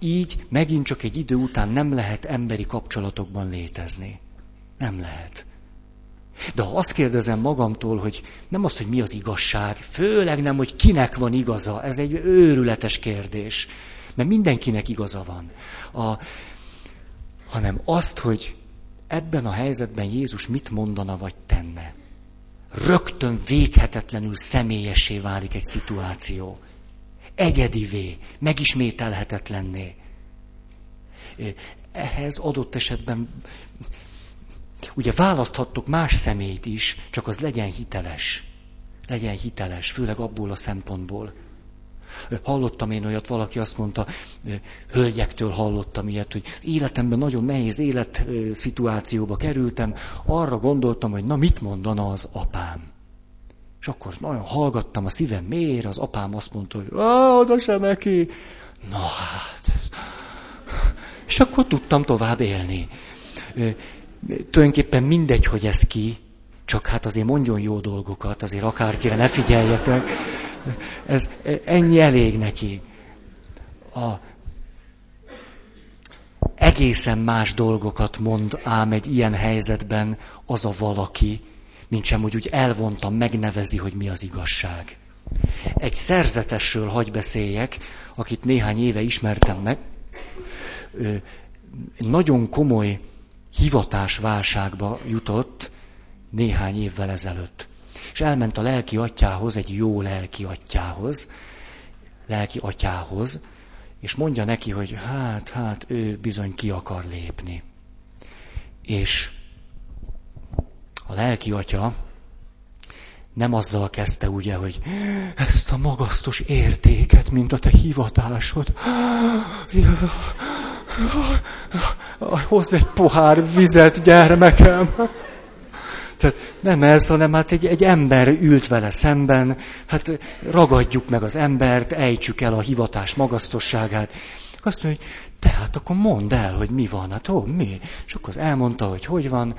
Így megint csak egy idő után nem lehet emberi kapcsolatokban létezni. Nem lehet. De ha azt kérdezem magamtól, hogy nem az, hogy mi az igazság, főleg nem, hogy kinek van igaza, ez egy őrületes kérdés, mert mindenkinek igaza van. A, hanem azt, hogy ebben a helyzetben Jézus mit mondana vagy tenne. Rögtön véghetetlenül személyessé válik egy szituáció. Egyedivé, megismételhetetlenné. Ehhez adott esetben Ugye választhattok más személyt is, csak az legyen hiteles. Legyen hiteles, főleg abból a szempontból. Hallottam én olyat, valaki azt mondta, hölgyektől hallottam ilyet, hogy életemben nagyon nehéz életszituációba kerültem, arra gondoltam, hogy na mit mondana az apám. És akkor nagyon hallgattam a szívem mélyére, az apám azt mondta, hogy oda sem neki. Na hát. És akkor tudtam tovább élni tulajdonképpen mindegy, hogy ez ki, csak hát azért mondjon jó dolgokat, azért akárkire ne figyeljetek. Ez ennyi elég neki. A, egészen más dolgokat mond ám egy ilyen helyzetben az a valaki, mint sem, hogy úgy elvontam, megnevezi, hogy mi az igazság. Egy szerzetesről hagy beszéljek, akit néhány éve ismertem meg, nagyon komoly hivatás válságba jutott néhány évvel ezelőtt. És elment a lelki atyához, egy jó lelki atyához, lelki atyához, és mondja neki, hogy hát, hát ő bizony ki akar lépni. És a lelki atya nem azzal kezdte ugye, hogy ezt a magasztos értéket, mint a te hivatásod, hozd egy pohár vizet, gyermekem. Tehát nem ez, hanem hát egy, egy ember ült vele szemben, hát ragadjuk meg az embert, ejtsük el a hivatás magasztosságát. Azt mondja, hogy tehát akkor mondd el, hogy mi van, hát ó, mi? És akkor az elmondta, hogy hogy van,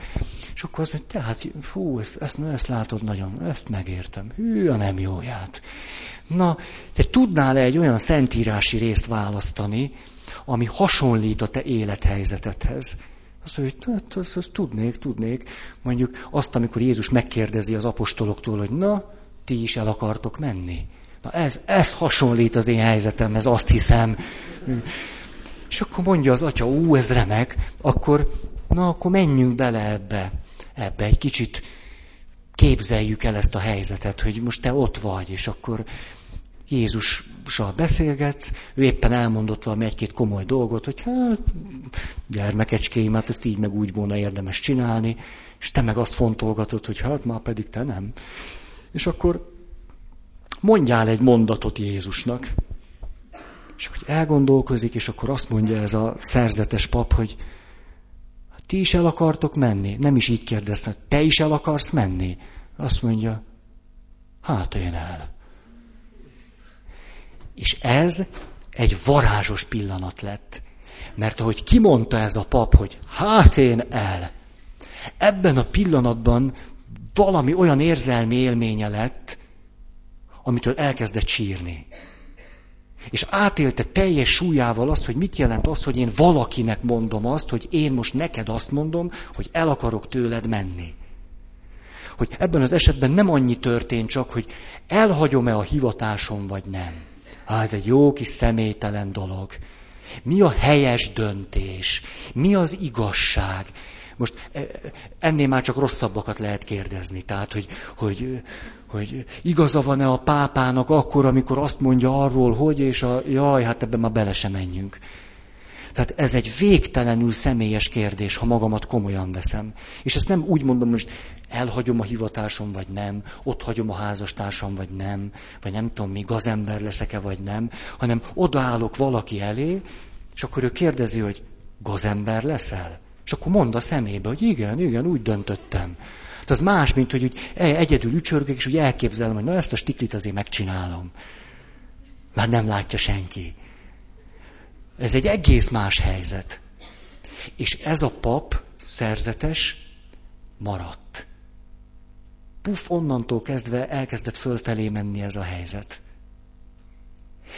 és akkor azt mondja, tehát, fú, ezt, ezt, ezt látod nagyon, ezt megértem, hű, a nem jóját. Na, te tudnál-e egy olyan szentírási részt választani, ami hasonlít a te élethelyzetedhez. Azt mondja, hogy hát, azt, azt tudnék, tudnék. Mondjuk azt, amikor Jézus megkérdezi az apostoloktól, hogy na, ti is el akartok menni. Na ez, ez hasonlít az én helyzetemhez, azt hiszem. És akkor mondja az atya, ú, ez remek, akkor, na, akkor menjünk bele ebbe, ebbe egy kicsit képzeljük el ezt a helyzetet, hogy most te ott vagy, és akkor Jézussal beszélgetsz, ő éppen elmondott valami egy-két komoly dolgot, hogy hát gyermekecskéim, hát ezt így meg úgy volna érdemes csinálni, és te meg azt fontolgatod, hogy hát már pedig te nem. És akkor mondjál egy mondatot Jézusnak, és hogy elgondolkozik, és akkor azt mondja ez a szerzetes pap, hogy hát ti is el akartok menni? Nem is így kérdezte, te is el akarsz menni? Azt mondja, hát én el. És ez egy varázsos pillanat lett. Mert ahogy kimondta ez a pap, hogy hát én el, ebben a pillanatban valami olyan érzelmi élménye lett, amitől elkezdett sírni. És átélte teljes súlyával azt, hogy mit jelent az, hogy én valakinek mondom azt, hogy én most neked azt mondom, hogy el akarok tőled menni. Hogy ebben az esetben nem annyi történt csak, hogy elhagyom-e a hivatásom, vagy nem Á, ez egy jó kis személytelen dolog. Mi a helyes döntés? Mi az igazság? most e, ennél már csak rosszabbakat lehet kérdezni. Tehát, hogy, hogy, hogy igaza van-e a pápának akkor, amikor azt mondja arról, hogy, és a, jaj, hát ebben már bele sem menjünk. Tehát ez egy végtelenül személyes kérdés, ha magamat komolyan veszem. És ezt nem úgy mondom, hogy elhagyom a hivatásom, vagy nem, ott hagyom a házastársam, vagy nem, vagy nem tudom mi, gazember leszek-e, vagy nem, hanem odaállok valaki elé, és akkor ő kérdezi, hogy gazember leszel? És akkor mond a szemébe, hogy igen, igen, úgy döntöttem. Tehát az más, mint hogy úgy egyedül ücsörgök, és úgy elképzelem, hogy na ezt a stiklit azért megcsinálom. Már nem látja senki. Ez egy egész más helyzet. És ez a pap szerzetes maradt. Puff, onnantól kezdve elkezdett fölfelé menni ez a helyzet.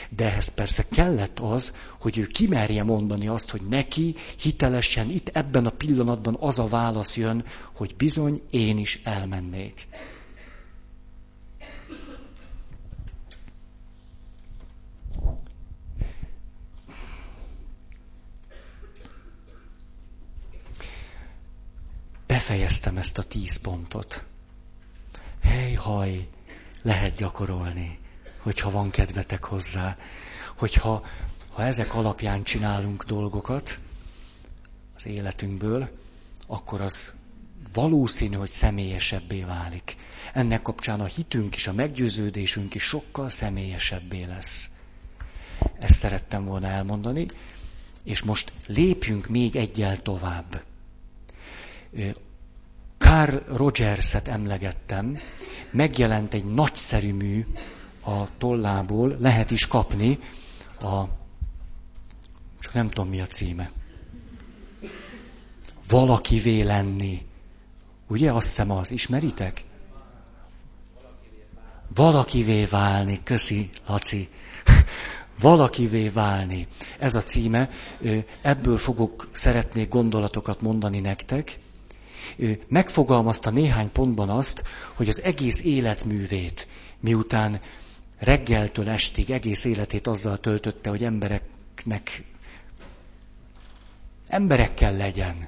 De ehhez persze kellett az, hogy ő kimerje mondani azt, hogy neki hitelesen itt ebben a pillanatban az a válasz jön, hogy bizony én is elmennék. befejeztem ezt a tíz pontot. Haj, lehet gyakorolni, hogyha van kedvetek hozzá. Hogyha ha ezek alapján csinálunk dolgokat az életünkből, akkor az valószínű, hogy személyesebbé válik. Ennek kapcsán a hitünk is, a meggyőződésünk is sokkal személyesebbé lesz. Ezt szerettem volna elmondani, és most lépjünk még egyel tovább. Carl Rogers-et emlegettem, megjelent egy nagyszerű mű a tollából, lehet is kapni, a, csak nem tudom mi a címe. Valakivé lenni. Ugye, azt hiszem az, ismeritek? Valakivé válni, köszi, Laci. Valakivé válni. Ez a címe. Ebből fogok, szeretnék gondolatokat mondani nektek megfogalmazta néhány pontban azt, hogy az egész életművét, miután reggeltől estig egész életét azzal töltötte, hogy embereknek, emberekkel legyen,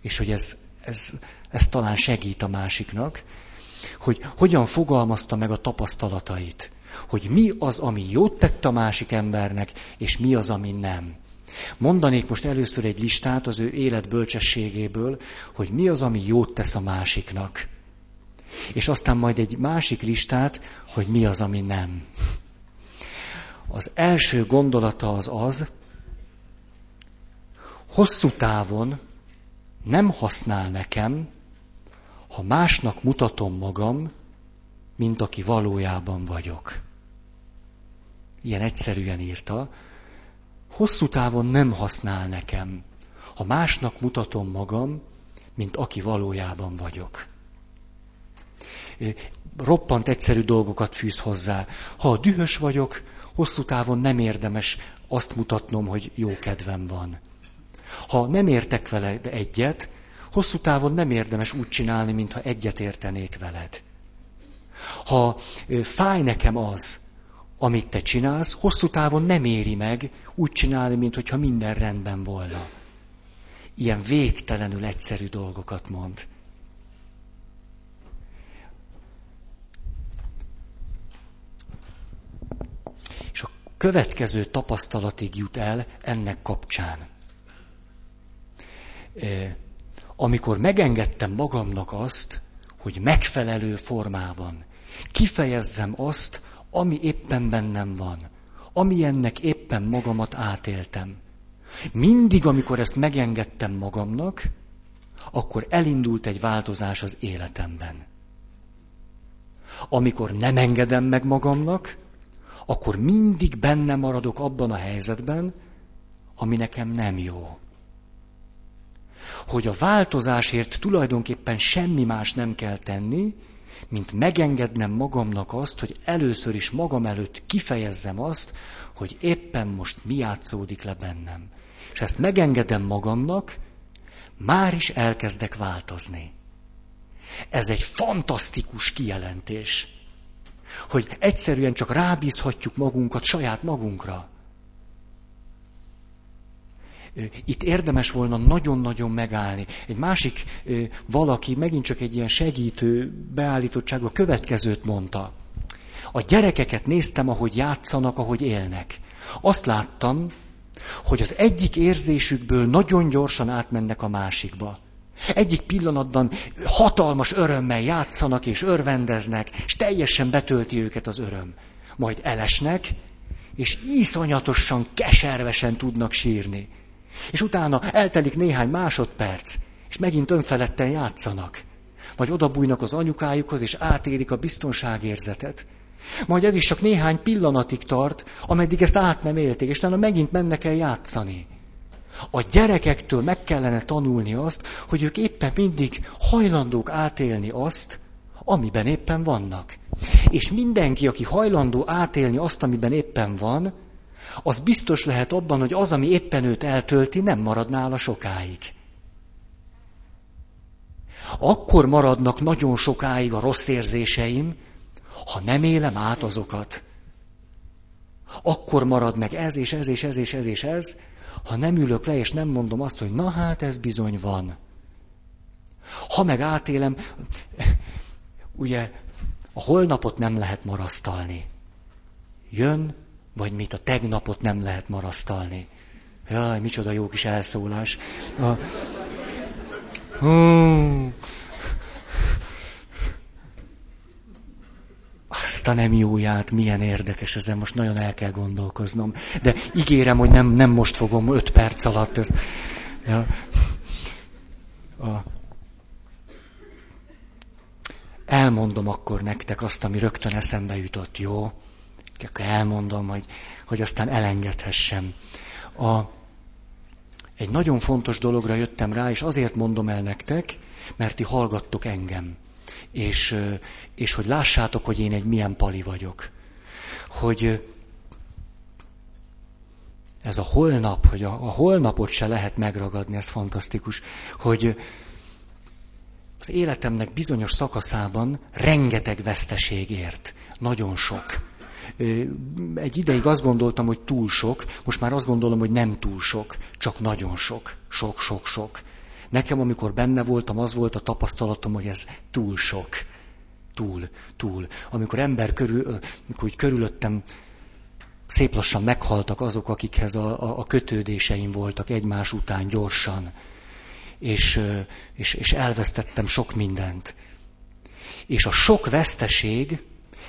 és hogy ez, ez, ez talán segít a másiknak, hogy hogyan fogalmazta meg a tapasztalatait, hogy mi az, ami jót tett a másik embernek, és mi az, ami nem. Mondanék most először egy listát az ő életbölcsességéből, hogy mi az, ami jót tesz a másiknak. És aztán majd egy másik listát, hogy mi az, ami nem. Az első gondolata az az, hosszú távon nem használ nekem, ha másnak mutatom magam, mint aki valójában vagyok. Ilyen egyszerűen írta, hosszú távon nem használ nekem, ha másnak mutatom magam, mint aki valójában vagyok. Roppant egyszerű dolgokat fűz hozzá. Ha dühös vagyok, hosszú távon nem érdemes azt mutatnom, hogy jó kedvem van. Ha nem értek vele egyet, hosszú távon nem érdemes úgy csinálni, mintha egyet értenék veled. Ha fáj nekem az, amit te csinálsz, hosszú távon nem éri meg úgy csinálni, mintha minden rendben volna. Ilyen végtelenül egyszerű dolgokat mond. És a következő tapasztalatig jut el ennek kapcsán. Amikor megengedtem magamnak azt, hogy megfelelő formában kifejezzem azt, ami éppen bennem van, ami ennek éppen magamat átéltem. Mindig, amikor ezt megengedtem magamnak, akkor elindult egy változás az életemben. Amikor nem engedem meg magamnak, akkor mindig benne maradok abban a helyzetben, ami nekem nem jó. Hogy a változásért tulajdonképpen semmi más nem kell tenni, mint megengednem magamnak azt, hogy először is magam előtt kifejezzem azt, hogy éppen most mi játszódik le bennem. És ezt megengedem magamnak, már is elkezdek változni. Ez egy fantasztikus kijelentés, hogy egyszerűen csak rábízhatjuk magunkat saját magunkra. Itt érdemes volna nagyon-nagyon megállni. Egy másik valaki, megint csak egy ilyen segítő beállítottságban következőt mondta. A gyerekeket néztem, ahogy játszanak, ahogy élnek. Azt láttam, hogy az egyik érzésükből nagyon gyorsan átmennek a másikba. Egyik pillanatban hatalmas örömmel játszanak és örvendeznek, és teljesen betölti őket az öröm. Majd elesnek, és iszonyatosan, keservesen tudnak sírni. És utána eltelik néhány másodperc, és megint önfeledten játszanak. Vagy odabújnak az anyukájukhoz, és átérik a biztonságérzetet. Majd ez is csak néhány pillanatig tart, ameddig ezt át nem élték, és utána megint mennek el játszani. A gyerekektől meg kellene tanulni azt, hogy ők éppen mindig hajlandók átélni azt, amiben éppen vannak. És mindenki, aki hajlandó átélni azt, amiben éppen van, az biztos lehet abban, hogy az, ami éppen őt eltölti, nem marad nála sokáig. Akkor maradnak nagyon sokáig a rossz érzéseim, ha nem élem át azokat. Akkor marad meg ez és ez és ez és ez és ez, ha nem ülök le és nem mondom azt, hogy na hát ez bizony van. Ha meg átélem, ugye a holnapot nem lehet marasztalni. Jön, vagy mit a tegnapot nem lehet marasztalni. Jaj, micsoda jó kis elszólás. A... Hmm. Azt a nem jóját, milyen érdekes, ezen most nagyon el kell gondolkoznom. De ígérem, hogy nem, nem most fogom öt perc alatt ezt. Ja. A... Elmondom akkor nektek azt, ami rögtön eszembe jutott, jó? Akkor elmondom, hogy, hogy aztán elengedhessem. A, egy nagyon fontos dologra jöttem rá, és azért mondom el nektek, mert ti hallgattok engem. És, és hogy lássátok, hogy én egy milyen pali vagyok. Hogy ez a holnap, hogy a, a holnapot se lehet megragadni, ez fantasztikus, hogy az életemnek bizonyos szakaszában rengeteg veszteség ért. Nagyon sok. Egy ideig azt gondoltam, hogy túl sok, most már azt gondolom, hogy nem túl sok, csak nagyon sok. Sok, sok, sok. Nekem, amikor benne voltam, az volt a tapasztalatom, hogy ez túl sok. Túl, túl. Amikor ember körül, amikor úgy körülöttem, szép lassan meghaltak azok, akikhez a, a, a kötődéseim voltak egymás után gyorsan. És, és, és elvesztettem sok mindent. És a sok veszteség,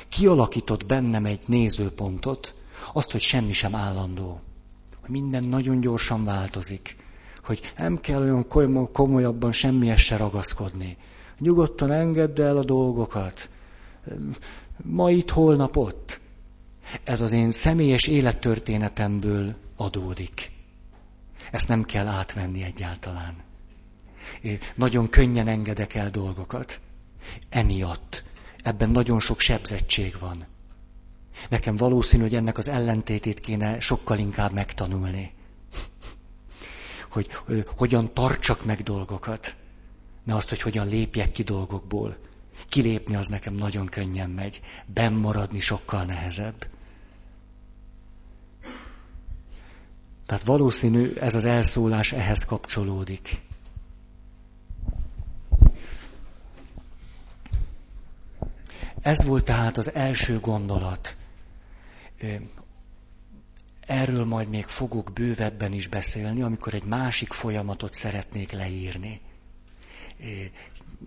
kialakított bennem egy nézőpontot, azt, hogy semmi sem állandó. Hogy minden nagyon gyorsan változik. Hogy nem kell olyan komolyabban semmihez se ragaszkodni. Nyugodtan engedd el a dolgokat. Ma itt, holnap ott. Ez az én személyes élettörténetemből adódik. Ezt nem kell átvenni egyáltalán. Én nagyon könnyen engedek el dolgokat. Emiatt ebben nagyon sok sebzettség van. Nekem valószínű, hogy ennek az ellentétét kéne sokkal inkább megtanulni. Hogy hogyan tartsak meg dolgokat, ne azt, hogy hogyan lépjek ki dolgokból. Kilépni az nekem nagyon könnyen megy, maradni sokkal nehezebb. Tehát valószínű ez az elszólás ehhez kapcsolódik. Ez volt tehát az első gondolat. Erről majd még fogok bővebben is beszélni, amikor egy másik folyamatot szeretnék leírni.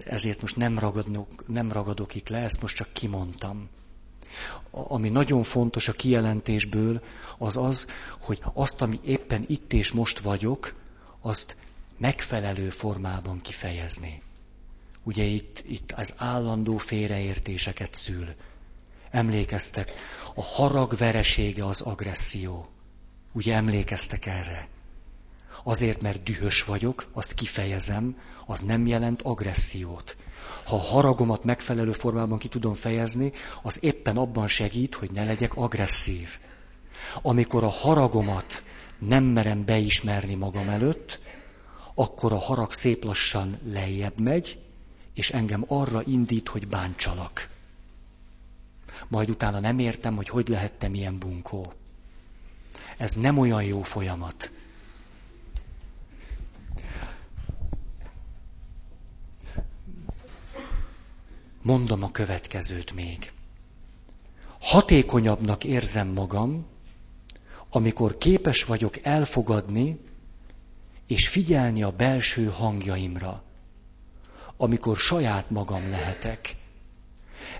Ezért most nem, ragadok, nem ragadok itt le, ezt most csak kimondtam. Ami nagyon fontos a kijelentésből, az az, hogy azt, ami éppen itt és most vagyok, azt megfelelő formában kifejezni ugye itt, itt az állandó félreértéseket szül. Emlékeztek, a harag veresége az agresszió. Ugye emlékeztek erre? Azért, mert dühös vagyok, azt kifejezem, az nem jelent agressziót. Ha a haragomat megfelelő formában ki tudom fejezni, az éppen abban segít, hogy ne legyek agresszív. Amikor a haragomat nem merem beismerni magam előtt, akkor a harag szép lassan lejjebb megy, és engem arra indít, hogy bántsalak. Majd utána nem értem, hogy hogy lehettem ilyen bunkó. Ez nem olyan jó folyamat. Mondom a következőt még. Hatékonyabbnak érzem magam, amikor képes vagyok elfogadni és figyelni a belső hangjaimra amikor saját magam lehetek.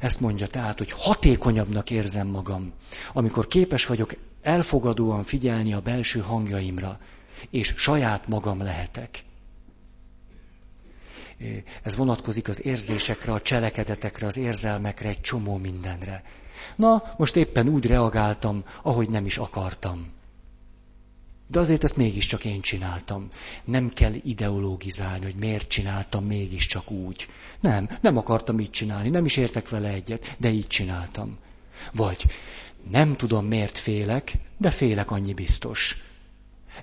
Ezt mondja tehát, hogy hatékonyabbnak érzem magam, amikor képes vagyok elfogadóan figyelni a belső hangjaimra, és saját magam lehetek. Ez vonatkozik az érzésekre, a cselekedetekre, az érzelmekre, egy csomó mindenre. Na, most éppen úgy reagáltam, ahogy nem is akartam. De azért ezt mégiscsak én csináltam. Nem kell ideológizálni, hogy miért csináltam mégiscsak úgy. Nem, nem akartam így csinálni, nem is értek vele egyet, de így csináltam. Vagy nem tudom miért félek, de félek annyi biztos.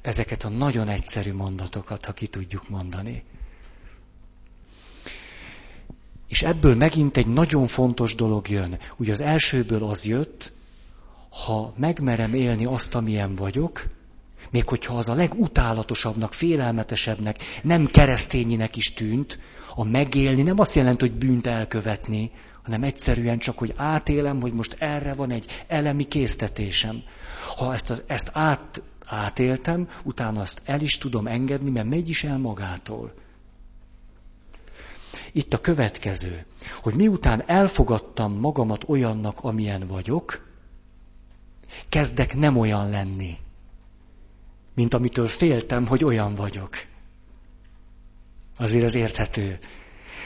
Ezeket a nagyon egyszerű mondatokat, ha ki tudjuk mondani. És ebből megint egy nagyon fontos dolog jön. Ugye az elsőből az jött, ha megmerem élni azt, amilyen vagyok, még hogyha az a legutálatosabbnak, félelmetesebbnek, nem keresztényinek is tűnt, a megélni nem azt jelenti, hogy bűnt elkövetni, hanem egyszerűen csak, hogy átélem, hogy most erre van egy elemi késztetésem. Ha ezt, az, ezt át, átéltem, utána azt el is tudom engedni, mert megy is el magától. Itt a következő, hogy miután elfogadtam magamat olyannak, amilyen vagyok, kezdek nem olyan lenni, mint amitől féltem, hogy olyan vagyok. Azért az érthető.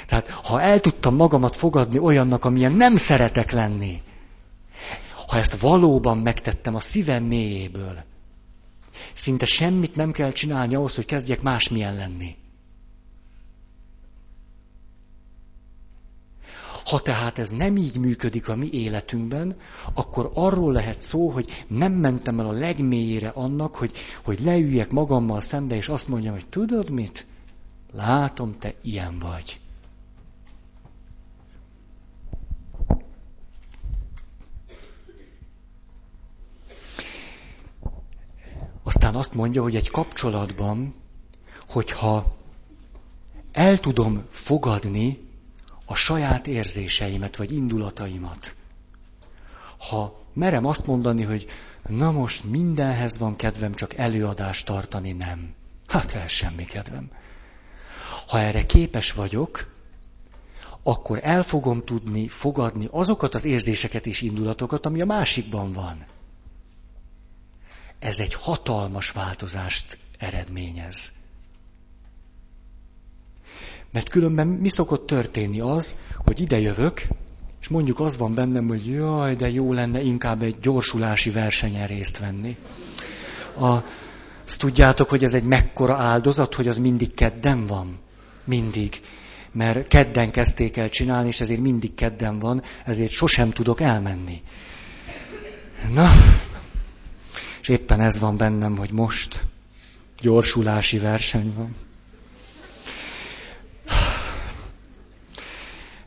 Tehát, ha el tudtam magamat fogadni olyannak, amilyen nem szeretek lenni, ha ezt valóban megtettem a szívem mélyéből, szinte semmit nem kell csinálni ahhoz, hogy kezdjek másmilyen lenni. Ha tehát ez nem így működik a mi életünkben, akkor arról lehet szó, hogy nem mentem el a legmélyére annak, hogy, hogy leüljek magammal szembe, és azt mondjam, hogy tudod mit? Látom, te ilyen vagy. Aztán azt mondja, hogy egy kapcsolatban, hogyha el tudom fogadni a saját érzéseimet, vagy indulataimat. Ha merem azt mondani, hogy na most mindenhez van kedvem, csak előadást tartani nem. Hát el semmi kedvem. Ha erre képes vagyok, akkor el fogom tudni fogadni azokat az érzéseket és indulatokat, ami a másikban van. Ez egy hatalmas változást eredményez. Mert különben mi szokott történni az, hogy ide jövök, és mondjuk az van bennem, hogy jaj, de jó lenne inkább egy gyorsulási versenyen részt venni. A, azt tudjátok, hogy ez egy mekkora áldozat, hogy az mindig kedden van. Mindig. Mert kedden kezdték el csinálni, és ezért mindig kedden van, ezért sosem tudok elmenni. Na, és éppen ez van bennem, hogy most gyorsulási verseny van.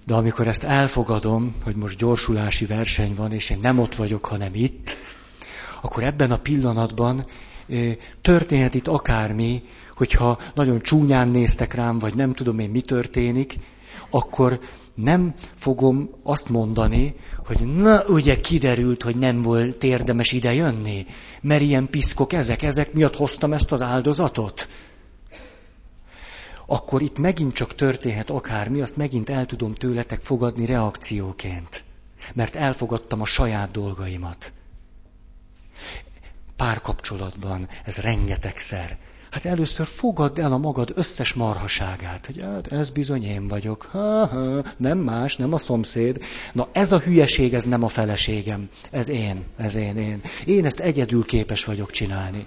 De amikor ezt elfogadom, hogy most gyorsulási verseny van, és én nem ott vagyok, hanem itt, akkor ebben a pillanatban történhet itt akármi, hogyha nagyon csúnyán néztek rám, vagy nem tudom én mi történik, akkor nem fogom azt mondani, hogy na, ugye kiderült, hogy nem volt érdemes ide jönni, mert ilyen piszkok ezek, ezek miatt hoztam ezt az áldozatot akkor itt megint csak történhet akármi, azt megint el tudom tőletek fogadni reakcióként. Mert elfogadtam a saját dolgaimat. Párkapcsolatban ez rengetegszer. Hát először fogadd el a magad összes marhaságát, hogy hát ez bizony én vagyok. Ha, ha, nem más, nem a szomszéd. Na ez a hülyeség, ez nem a feleségem. Ez én, ez én, én. Én ezt egyedül képes vagyok csinálni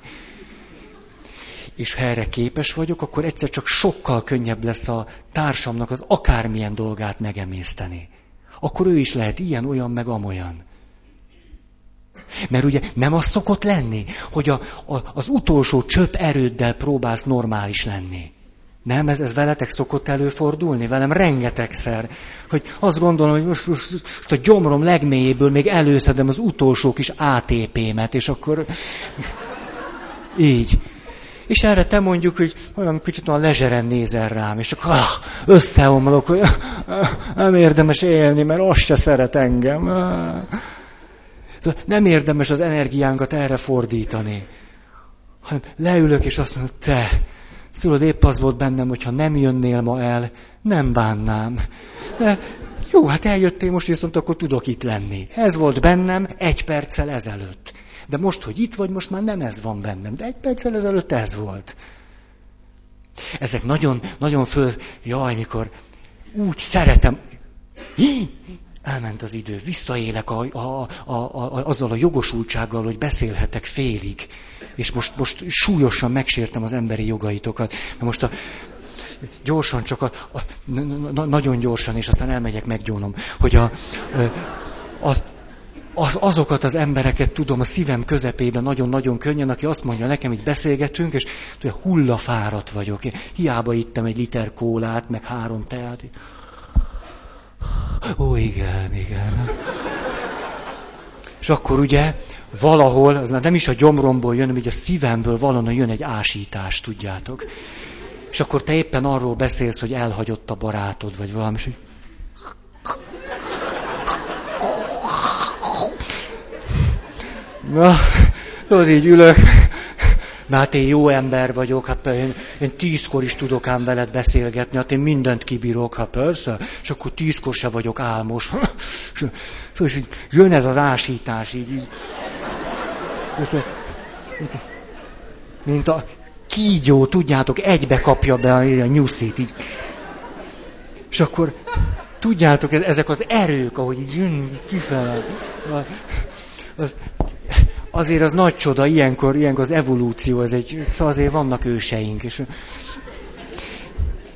és ha erre képes vagyok, akkor egyszer csak sokkal könnyebb lesz a társamnak az akármilyen dolgát megemészteni. Akkor ő is lehet ilyen, olyan, meg amolyan. Mert ugye nem az szokott lenni, hogy a, a, az utolsó csöpp erőddel próbálsz normális lenni. Nem, ez, ez veletek szokott előfordulni, velem rengetegszer, hogy azt gondolom, hogy most, most, most a gyomrom legmélyéből még előszedem az utolsó kis ATP-met, és akkor így. És erre te mondjuk, hogy olyan kicsit olyan lezseren nézel rám, és akkor ah, összeomlok, hogy ah, nem érdemes élni, mert az se szeret engem. Ah. Szóval nem érdemes az energiánkat erre fordítani. Hanem leülök, és azt mondom, te, tudod, épp az volt bennem, hogyha nem jönnél ma el, nem bánnám. De jó, hát eljöttél most, viszont akkor tudok itt lenni. Ez volt bennem egy perccel ezelőtt. De most, hogy itt vagy, most már nem ez van bennem. De egy perccel ezelőtt ez volt. Ezek nagyon, nagyon föl... Jaj, mikor úgy szeretem... Hi, elment az idő, visszaélek a, a, a, a, azzal a jogosultsággal, hogy beszélhetek félig. És most, most súlyosan megsértem az emberi jogaitokat. Na most a, gyorsan, csak a, a, na, nagyon gyorsan, és aztán elmegyek, meggyónom, hogy a, a, az, azokat az embereket tudom a szívem közepében nagyon-nagyon könnyen, aki azt mondja nekem, hogy beszélgetünk, és tudja, hullafáradt vagyok. Én hiába ittem egy liter kólát, meg három teát. Ó, igen, igen. És akkor ugye valahol, az nem is a gyomromból jön, hanem így a szívemből valahol jön egy ásítás, tudjátok. És akkor te éppen arról beszélsz, hogy elhagyott a barátod, vagy valami, és hogy... Na, tudod, így ülök, Na hát én jó ember vagyok, hát én, én tízkor is tudok ám veled beszélgetni, hát én mindent kibírok, hát persze, és akkor tízkor se vagyok álmos. és, és jön ez az ásítás, így, így. Mint a kígyó, tudjátok, egybe kapja be a, a nyuszit, így. És akkor, tudjátok, ezek az erők, ahogy így jön kifele. Az, azért az nagy csoda, ilyenkor, ilyenkor az evolúció, ez egy, szóval azért vannak őseink. És,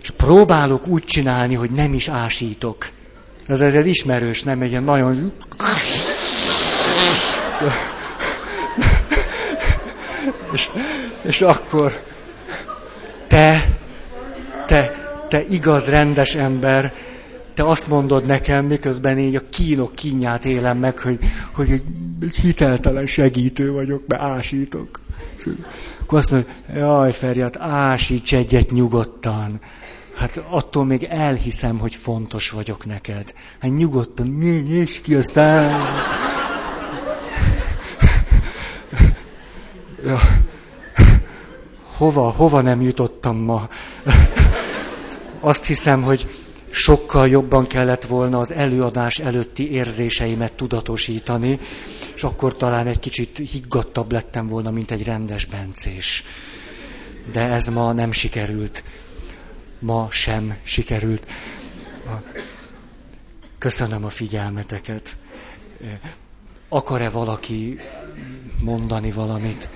és próbálok úgy csinálni, hogy nem is ásítok. Ez, ez, ez ismerős, nem egy ilyen nagyon... És, és akkor te, te, te igaz, rendes ember, te azt mondod nekem, miközben így a kínok kínját élem meg, hogy, hogy egy hiteltelen segítő vagyok, mert ásítok. Akkor azt mondja, jaj Feri, hát ásíts egyet nyugodtan. Hát attól még elhiszem, hogy fontos vagyok neked. Hát nyugodtan, nyisd ki a szám. Ja. Hova, hova nem jutottam ma? Azt hiszem, hogy sokkal jobban kellett volna az előadás előtti érzéseimet tudatosítani, és akkor talán egy kicsit higgadtabb lettem volna, mint egy rendes bencés. De ez ma nem sikerült. Ma sem sikerült. Köszönöm a figyelmeteket. Akar-e valaki mondani valamit?